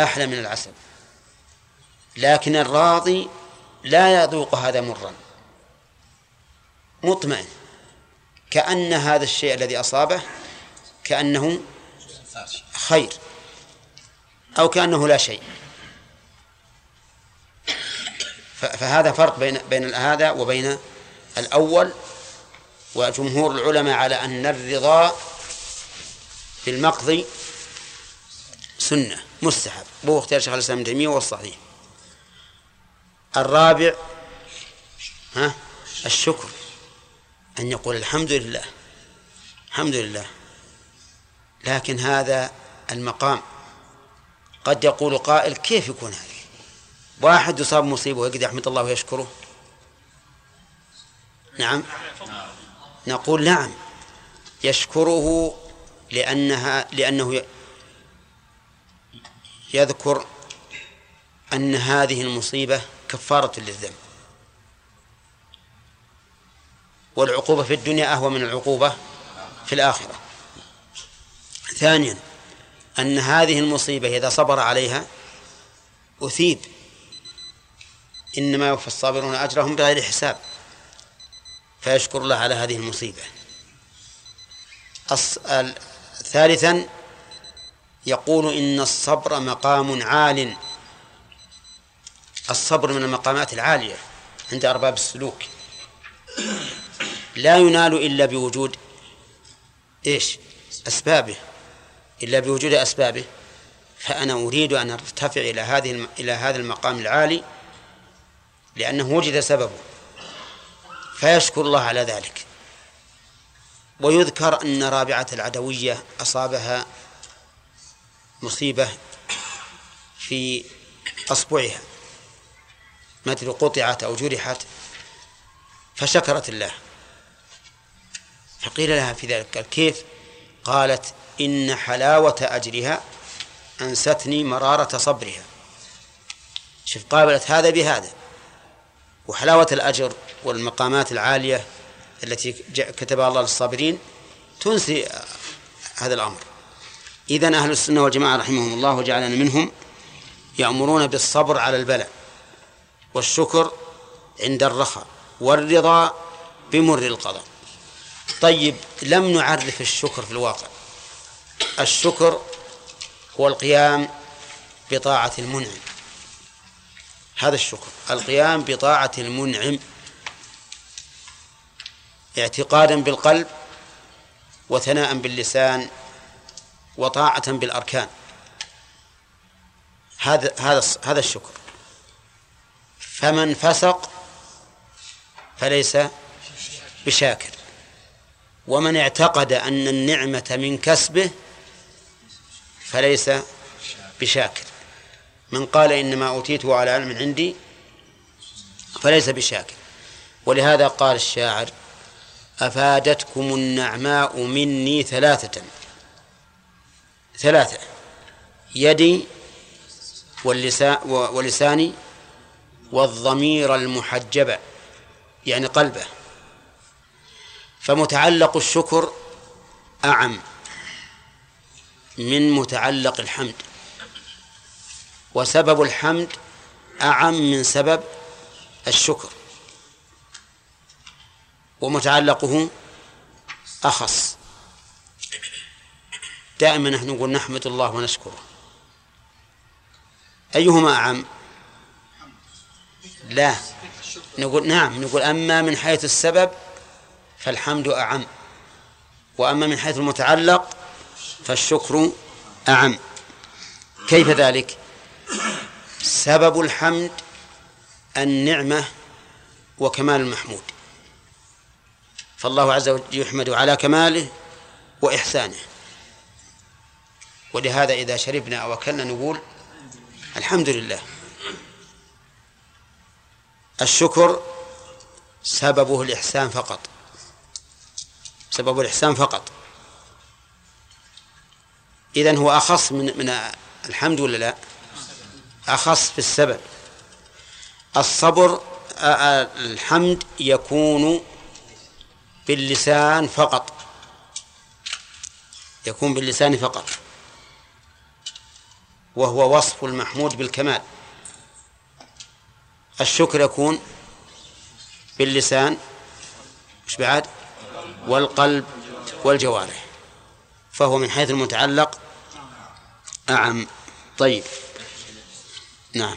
أحلى من العسل. لكن الراضي لا يذوق هذا مرا. مطمئن. كأن هذا الشيء الذي أصابه كأنه خير أو كأنه لا شيء. فهذا فرق بين بين هذا وبين الأول وجمهور العلماء على أن الرضا بالمقضي سنة مستحب. وهو اختيار شيخ الإسلام ابن تيمية والصحيح الرابع ها؟ الشكر. أن يقول الحمد لله الحمد لله. لكن هذا المقام قد يقول قائل كيف يكون هذا؟ واحد يصاب مصيبة ويقدر يحمد الله ويشكره؟ نعم. نقول نعم يشكره لأنها لأنه يذكر أن هذه المصيبة كفارة للذنب. والعقوبة في الدنيا أهوى من العقوبة في الآخرة. ثانيا أن هذه المصيبة إذا صبر عليها أثيب. إنما يوفى الصابرون أجرهم بغير حساب. فيشكر الله على هذه المصيبة. ثالثا يقول إن الصبر مقام عال. الصبر من المقامات العالية عند أرباب السلوك. لا ينال إلا بوجود إيش؟ أسبابه. إلا بوجود أسبابه. فأنا أريد أن أرتفع إلى هذه إلى هذا المقام العالي لأنه وجد سببه. فيشكر الله على ذلك. ويذكر أن رابعة العدوية أصابها مصيبة في أصبعها. أدري قطعت أو جرحت. فشكرت الله. فقيل لها في ذلك قال كيف قالت إن حلاوة أجرها أنستني مرارة صبرها. شوف قابلت هذا بهذا. وحلاوة الأجر والمقامات العالية التي كتبها الله للصابرين تنسي هذا الأمر. إذن أهل السنة والجماعة رحمهم الله وجعلنا منهم يأمرون بالصبر على البلاء والشكر عند الرخاء. والرضا بمر القضاء. طيب لم نعرف الشكر في الواقع. الشكر هو القيام بطاعة المنعم. هذا الشكر القيام بطاعة المنعم. اعتقادا بالقلب وثناء باللسان وطاعة بالأركان. هذا هذا هذا الشكر. فمن فسق فليس بشاكر. ومن اعتقد أن النعمة من كسبه فليس بشاكر. من قال إنما أوتيته على علم عندي فليس بشاكر. ولهذا قال الشاعر أفادتكم النعماء مني ثلاثة. ثلاثة يدي ولساني والضمير المحجبة. يعني قلبه. فمتعلق الشكر أعم من متعلق الحمد. وسبب الحمد أعم من سبب الشكر. ومتعلقه أخص. دائما نحن نقول نحمد الله ونشكره. أيهما أعم؟ لا. نقول نعم نقول أما من حيث السبب فالحمد أعم. وأما من حيث المتعلق فالشكر أعم. كيف ذلك؟ سبب الحمد النعمة وكمال المحمود. فالله عز وجل يحمد على كماله وإحسانه. ولهذا إذا شربنا أو أكلنا نقول الحمد لله. الشكر سببه الإحسان فقط. سبب الإحسان فقط. إذن هو أخص من من الحمد ولا لا؟ أخص في السبب الصبر الحمد يكون باللسان فقط. يكون باللسان فقط. وهو وصف المحمود بالكمال. الشكر يكون باللسان مش بعد والقلب والجوارح فهو من حيث المتعلق أعم. طيب. نعم.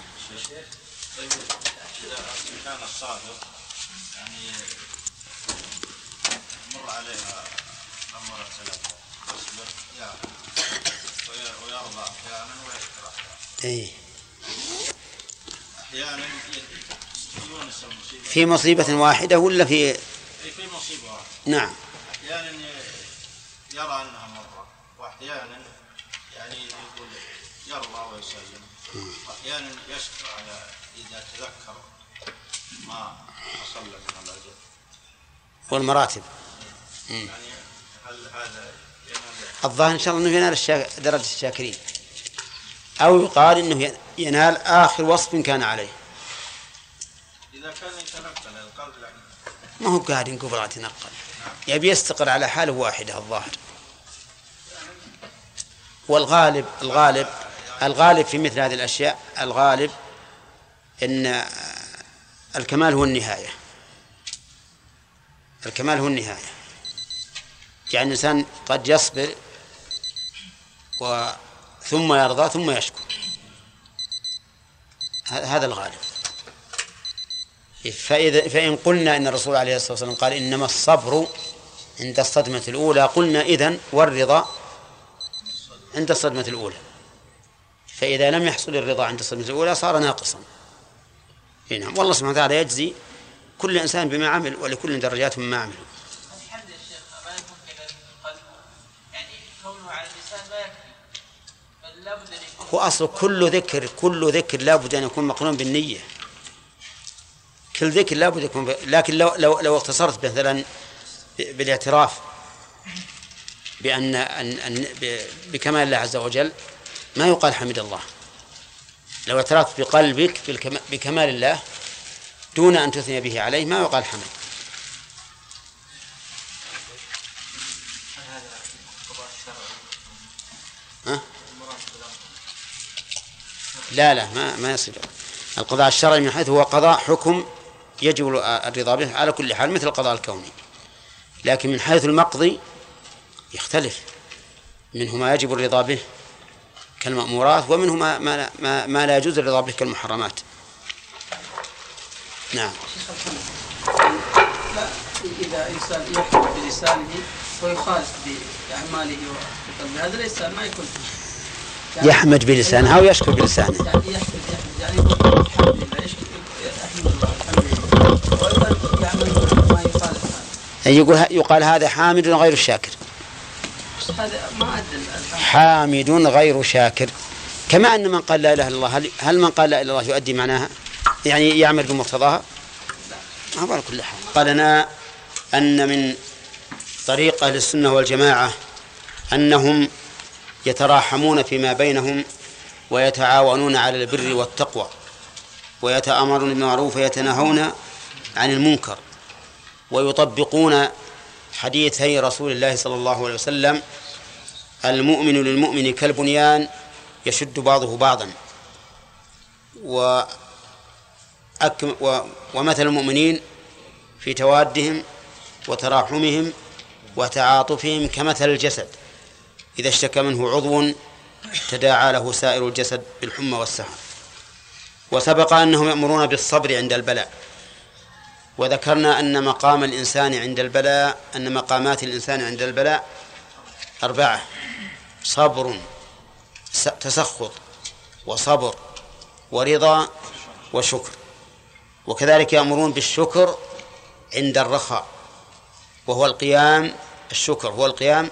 كان الصادق يعني مر عليها أمر سلف يصبر يعلم ويرضى أحيانا ويشكر أحيانا أي أحيانا يونس المصيبة في مصيبة واحدة ولا في في مصيبة واحدة. نعم. أحيانا يرى أنها مرة وأحيانا يعني يقول يرضى ويسلم. وأحيانا يشكر على إذا تذكر ما حصل له من الأجر والمراتب. يعني هل هذا الظاهر إن شاء الله أنه ينال. درجة الشاكرين. أو يقال أنه ينال آخر وصف كان عليه. يعني. ما هو قاعد ينقبل يتنقل. يبي يستقر على حاله واحدة الظاهر. والغالب الغالب الغالب في مثل هذه الأشياء الغالب أن الكمال هو النهاية. الكمال هو النهاية. يعني الإنسان قد يصبر و ثم يرضى ثم يشكر هذا الغالب. فإذا فإن قلنا إن الرسول عليه الصلاة والسلام قال إنما الصبر عند الصدمة الأولى قلنا إذن والرضا عند الصدمة الأولى. فإذا لم يحصل الرضا عند الصدمة الأولى صار ناقصا. نعم. والله سبحانه وتعالى يجزي كل إنسان بما عمل ولكل درجات مما عمل. هو أصل كل ذكر كل ذكر لابد أن يكون مقرون بالنية. كل ذكر لابد يكون. لكن لو لو لو اختصرت مثلا بالاعتراف بأن أن أن. بكمال الله عز وجل ما يقال حمد الله لو اعترفت بقلبك. بكمال الله دون أن تثني به عليه ما يقال حمد ها؟ لا لا ما ما يصير القضاء الشرعي من حيث هو قضاء حكم يجب الرضا به على كل حال مثل القضاء الكوني لكن من حيث المقضي يختلف. منه ما يجب الرضا به كالمأمورات ومنه ما, ما, ما, ما لا يجوز الرضا به كالمحرمات. نعم. لا إذا إنسان يحكم بلسانه ويخالف بأعماله وبقلبه هذا ليس ما يكون يعني يحمد بلسانه أو يشكر بلسانه. يعني يحمد يحمد يعني الحمد لله يشكر يحمد الله الحمد لله وأيضا يعمل ما يخالف أي يقول يقال هذا حامد غير الحمد حامد غير شاكر. كما أن من قال لا إله إلا الله هل, هل من قال لا إله إلا الله يؤدي معناها؟ يعني يعمل بمقتضاها؟ ما على كل حال. قال لنا أن من طريق أهل السنة والجماعة أنهم يتراحمون فيما بينهم ويتعاونون على البر والتقوى ويتأمرون بالمعروف ويتناهون عن المنكر. ويطبقون حديثي رسول الله صلى الله عليه وسلم المؤمن للمؤمن كالبنيان يشد بعضه بعضا. و ومثل المؤمنين في توادهم وتراحمهم وتعاطفهم كمثل الجسد. إذا اشتكى منه عضو تداعى له سائر الجسد بالحمى والسهر. وسبق أنهم يأمرون بالصبر عند البلاء. وذكرنا أن مقام الإنسان عند البلاء أن مقامات الإنسان عند البلاء أربعة صبر تسخط وصبر ورضا وشكر. وكذلك يأمرون بالشكر عند الرخاء وهو القيام الشكر هو القيام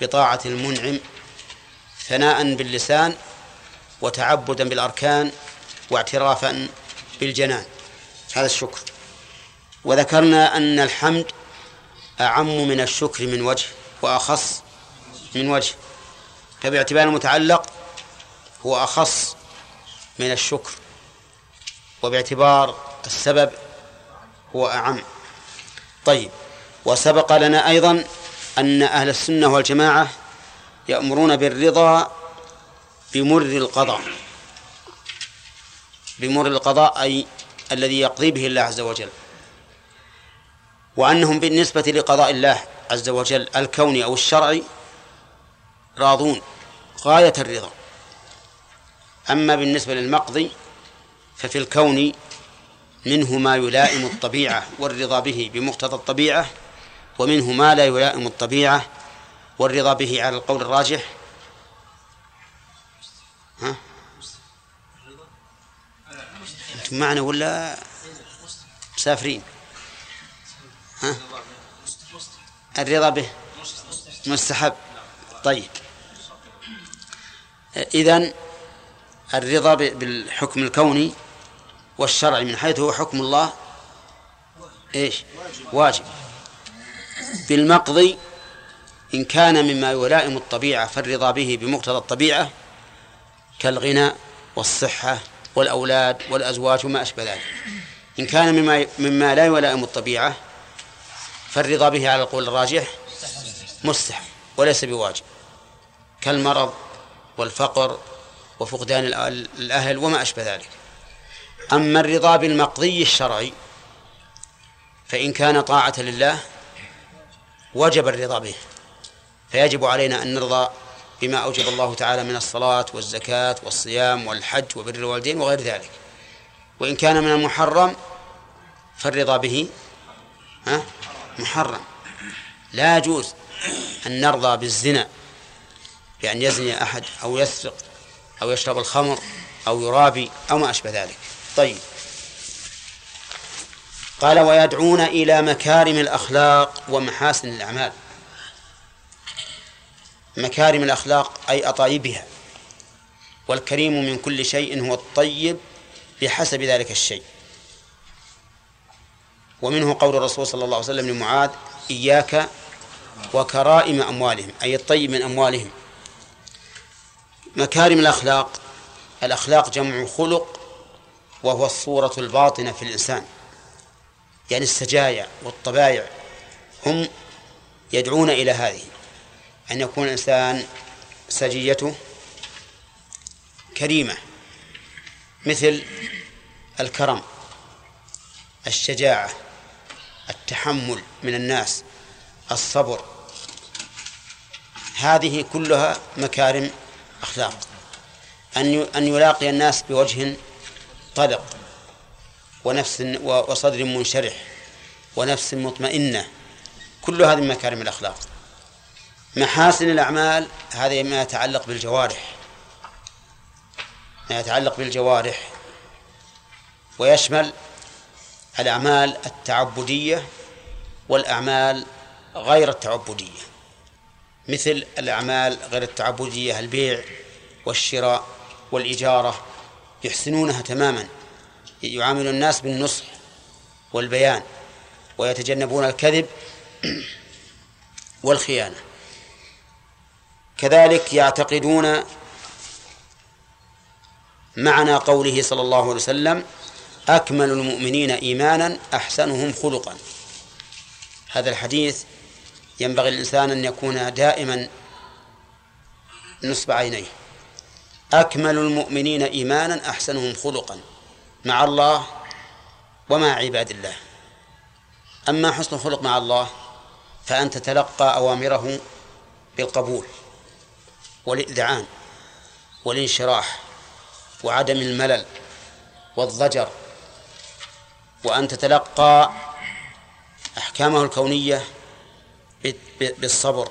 بطاعة المنعم ثناء باللسان وتعبدا بالأركان واعترافا بالجنان. هذا الشكر. وذكرنا أن الحمد أعم من الشكر من وجه وأخص من وجه. فباعتبار المتعلق هو أخص من الشكر وباعتبار السبب هو أعم. طيب وسبق لنا أيضا أن أهل السنة والجماعة يأمرون بالرضا بمر القضاء. بمر القضاء أي الذي يقضي به الله عز وجل. وأنهم بالنسبة لقضاء الله عز وجل الكوني أو الشرعي راضون غاية الرضا. أما بالنسبة للمقضي ففي الكون منه ما يلائم الطبيعة والرضا به بمقتضى الطبيعة ومنه ما لا يلائم الطبيعة والرضا به على القول الراجح. ها؟ أنتم معنا ولا مسافرين؟ ها؟ الرضا به. مستحب. طيب. إذن الرضا بالحكم الكوني والشرعي من حيث هو حكم الله إيش؟ واجب. بالمقضي إن كان مما يلائم الطبيعة فالرضا به بمقتضى الطبيعة كالغنى والصحة والأولاد والأزواج وما أشبه ذلك. إن كان مما مما لا يلائم الطبيعة فالرضا به على القول الراجح مستحب وليس بواجب كالمرض والفقر وفقدان الأهل وما أشبه ذلك. أما الرضا بالمقضي الشرعي فإن كان طاعة لله وجب الرضا به. فيجب علينا أن نرضى بما أوجب الله تعالى من الصلاة والزكاة والصيام والحج وبر الوالدين وغير ذلك. وإن كان من المحرم فالرضا به محرم. لا يجوز أن نرضى بالزنا بأن يزني أحد أو يسرق أو يشرب الخمر أو يرابي أو ما أشبه ذلك. طيب. قال ويدعون إلى مكارم الأخلاق ومحاسن الأعمال. مكارم الأخلاق أي أطايبها. والكريم من كل شيء هو الطيب بحسب ذلك الشيء. ومنه قول الرسول صلى الله عليه وسلم لمعاذ إياك وكرائم أموالهم. أي الطيب من أموالهم. مكارم الأخلاق. الأخلاق جمع خلق وهو الصورة الباطنة في الإنسان. يعني السجايا والطبايع هم يدعون إلى هذه. أن يكون الإنسان سجيته كريمة مثل الكرم الشجاعة. التحمل من الناس الصبر. هذه كلها مكارم أخلاق. أن أن يلاقي الناس بوجه طلق ونفس وصدر منشرح ونفس مطمئنة. كل هذه مكارم الأخلاق. محاسن الأعمال هذا ما يتعلق بالجوارح. ما يتعلق بالجوارح. ويشمل الأعمال التعبدية والأعمال غير التعبدية مثل الأعمال غير التعبدية البيع والشراء والإجارة يحسنونها تماما يعامل الناس بالنصح والبيان ويتجنبون الكذب والخيانة. كذلك يعتقدون معنى قوله صلى الله عليه وسلم أكمل المؤمنين إيمانا أحسنهم خلقا. هذا الحديث ينبغي الإنسان أن يكون دائما نصب عينيه. أكمل المؤمنين إيمانا أحسنهم خلقا مع الله ومع عباد الله. أما حسن الخلق مع الله فأن تتلقى أوامره بالقبول والإذعان والانشراح وعدم الملل والضجر وأن تتلقى أحكامه الكونية بالصبر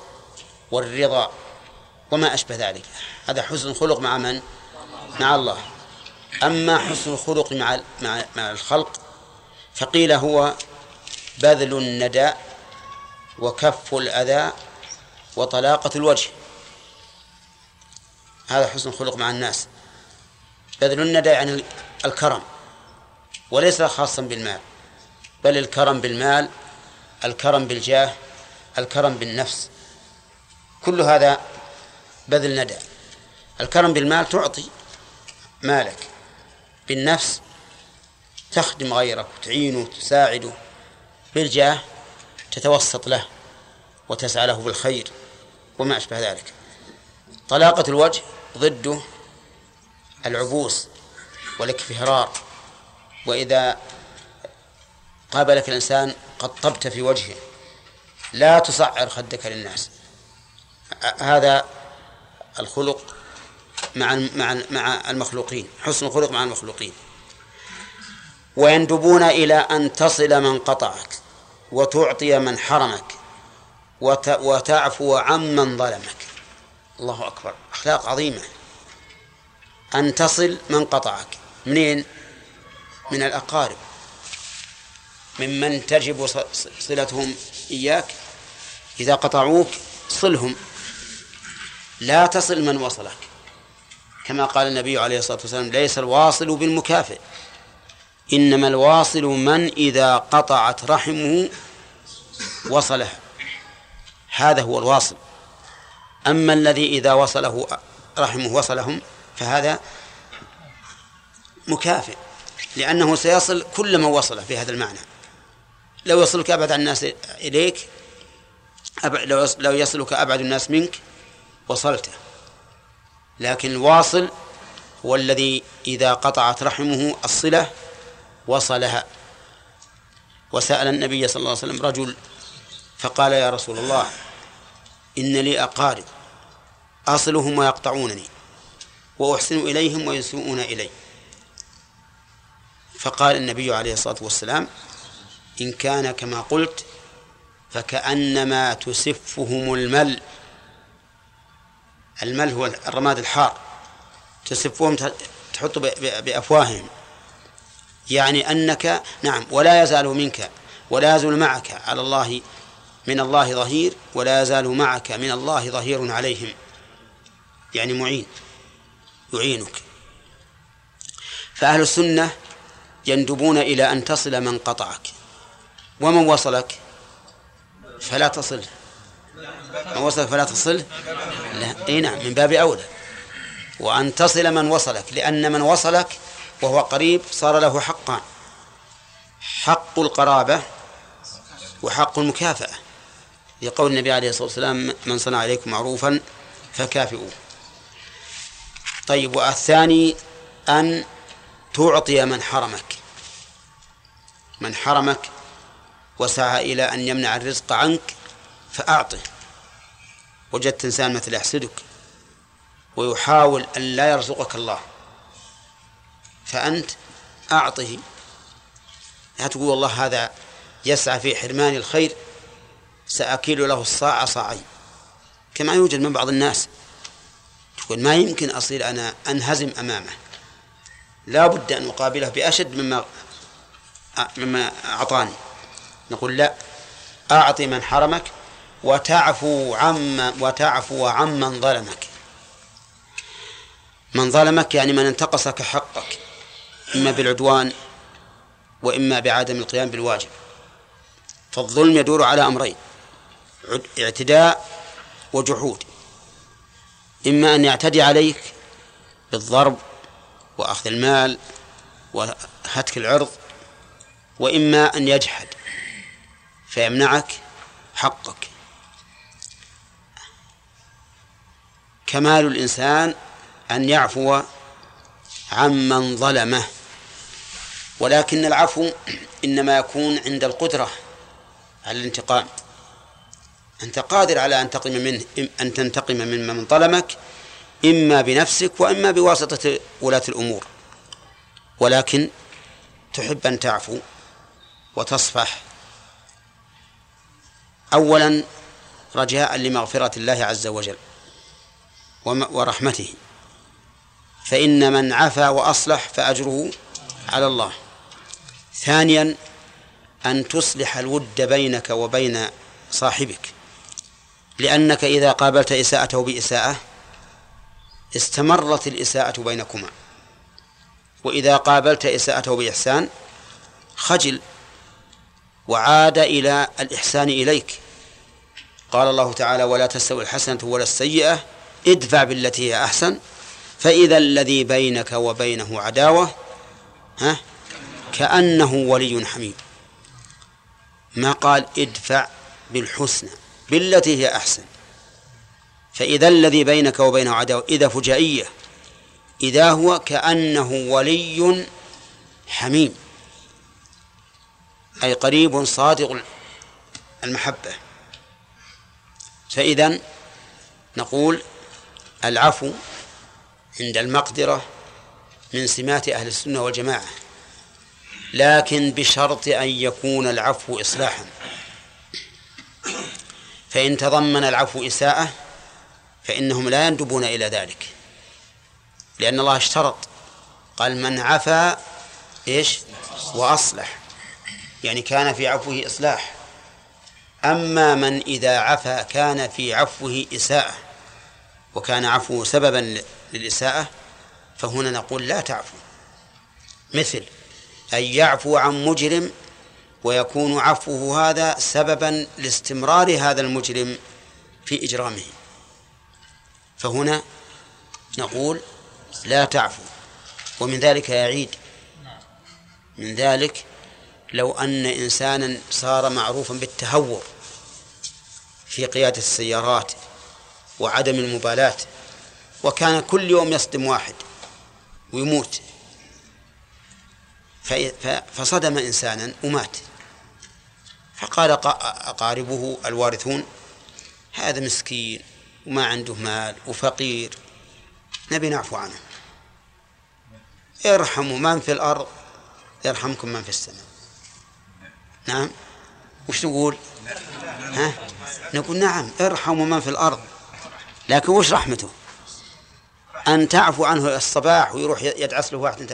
والرضا وما أشبه ذلك. هذا حسن الخلق مع من؟ مع الله. أما حسن الخلق مع مع مع الخلق فقيل هو بذل الندى وكف الأذى وطلاقة الوجه. هذا حسن الخلق مع الناس. بذل الندى يعني الكرم. وليس خاصا بالمال بل الكرم بالمال الكرم بالجاه الكرم بالنفس. كل هذا بذل ندى. الكرم بالمال تعطي مالك بالنفس تخدم غيرك وتعينه وتساعده بالجاه تتوسط له وتسعى له بالخير وما أشبه ذلك. طلاقة الوجه ضده العبوس والإكفهرار. وإذا قابلك الإنسان قد طبت في وجهه لا تصعر خدك للناس. هذا الخلق مع مع مع المخلوقين حسن الخلق مع المخلوقين. ويندبون إلى أن تصل من قطعك وتعطي من حرمك وتعفو عمن ظلمك. الله أكبر أخلاق عظيمة. أن تصل من قطعك. منين؟ من الأقارب. ممن تجب صلتهم إياك إذا قطعوك صلهم. لا تصل من وصلك. كما قال النبي عليه الصلاة والسلام ليس الواصل بالمكافئ إنما الواصل من إذا قطعت رحمه وصله. هذا هو الواصل. أما الذي إذا وصله رحمه وصلهم فهذا مكافئ. لأنه سيصل كل من وصله في هذا المعنى. لو يصلك أبعد الناس إليك لو يصلك أبعد الناس منك وصلته لكن الواصل هو الذي إذا قطعت رحمه الصلة وصلها. وسأل النبي صلى الله عليه وسلم رجل فقال يا رسول الله إن لي أقارب أصلهم ويقطعونني وأحسن إليهم ويسوءون إلي. فقال النبي عليه الصلاة والسلام إن كان كما قلت فكأنما تسفهم المل. المل هو الرماد الحار. تسفهم تحط بأفواههم. يعني أنك نعم ولا يزال منك ولا يزال معك على الله من الله ظهير ولا يزال معك من الله ظهير عليهم. يعني معين يعينك. فأهل السنة يندبون إلى أن تصل من قطعك. ومن وصلك؟ فلا تصل. من وصلك فلا تصل؟ لا. إي نعم من باب أولى. وأن تصل من وصلك لأن من وصلك وهو قريب صار له حقان. حق القرابة وحق المكافأة. لقول النبي عليه الصلاة والسلام من صنع عليكم معروفا فكافئوه. طيب والثاني أن تعطي من حرمك. من حرمك وسعى إلى أن يمنع الرزق عنك فأعطه. وجدت إنسان مثل يحسدك ويحاول أن لا يرزقك الله. فأنت أعطه. لا تقول والله هذا يسعى في حرمان الخير سأكيل له الصاع صاعين كما يوجد من بعض الناس تقول ما يمكن أصير أنا أنهزم أمامه. لا بد أن أقابله بأشد مما مما أعطاني. نقول لا أعطي من حرمك وتعفو عم وتعفو عمن ظلمك. من ظلمك يعني من انتقصك حقك إما بالعدوان وإما بعدم القيام بالواجب. فالظلم يدور على أمرين اعتداء وجحود. إما أن يعتدي عليك بالضرب وأخذ المال وهتك العرض وإما أن يجحد فيمنعك حقك. كمال الإنسان أن يعفو عمن ظلمه. ولكن العفو إنما يكون عند القدرة على الانتقام. أنت قادر على أن تنتقم منه أن تنتقم من من ظلمك إما بنفسك وإما بواسطة ولاة الأمور. ولكن تحب أن تعفو وتصفح. أولا رجاء لمغفرة الله عز وجل ورحمته. فإن من عفا وأصلح فأجره على الله. ثانيا أن تصلح الود بينك وبين صاحبك. لأنك إذا قابلت إساءته بإساءة استمرت الإساءة بينكما. وإذا قابلت إساءته بإحسان خجل وعاد إلى الإحسان إليك. قال الله تعالى ولا تستوي الحسنة ولا السيئة ادفع بالتي هي أحسن فإذا الذي بينك وبينه عداوة ها كأنه ولي حميم ما قال ادفع بالحسنى بالتي هي أحسن. فإذا الذي بينك وبينه عداوة إذا فجائية إذا هو كأنه ولي حميم أي قريب صادق المحبة. فإذا نقول العفو عند المقدرة من سمات أهل السنة والجماعة لكن بشرط أن يكون العفو إصلاحا. فإن تضمن العفو إساءة فإنهم لا يندبون إلى ذلك لأن الله اشترط قال من عفا إيش؟ وأصلح. يعني كان في عفوه إصلاح. أما من إذا عفا كان في عفوه إساءة وكان عفوه سببا للإساءة فهنا نقول لا تعفو. مثل أن يعفو عن مجرم ويكون عفوه هذا سببا لاستمرار هذا المجرم في إجرامه. فهنا نقول لا تعفو. ومن ذلك يعيد. من ذلك لو أن إنسانا صار معروفا بالتهور في قيادة السيارات وعدم المبالاة وكان كل يوم يصدم واحد ويموت فصدم إنسانا ومات. فقال أقاربه الوارثون هذا مسكين وما عنده مال وفقير نبي نعفو عنه. ارحموا من في الأرض؟ يرحمكم من في السماء. نعم. وش نقول ها؟ نقول نعم ارحموا من في الأرض. لكن وش رحمته؟ أن تعفو عنه الصباح ويروح يدعس له واحد.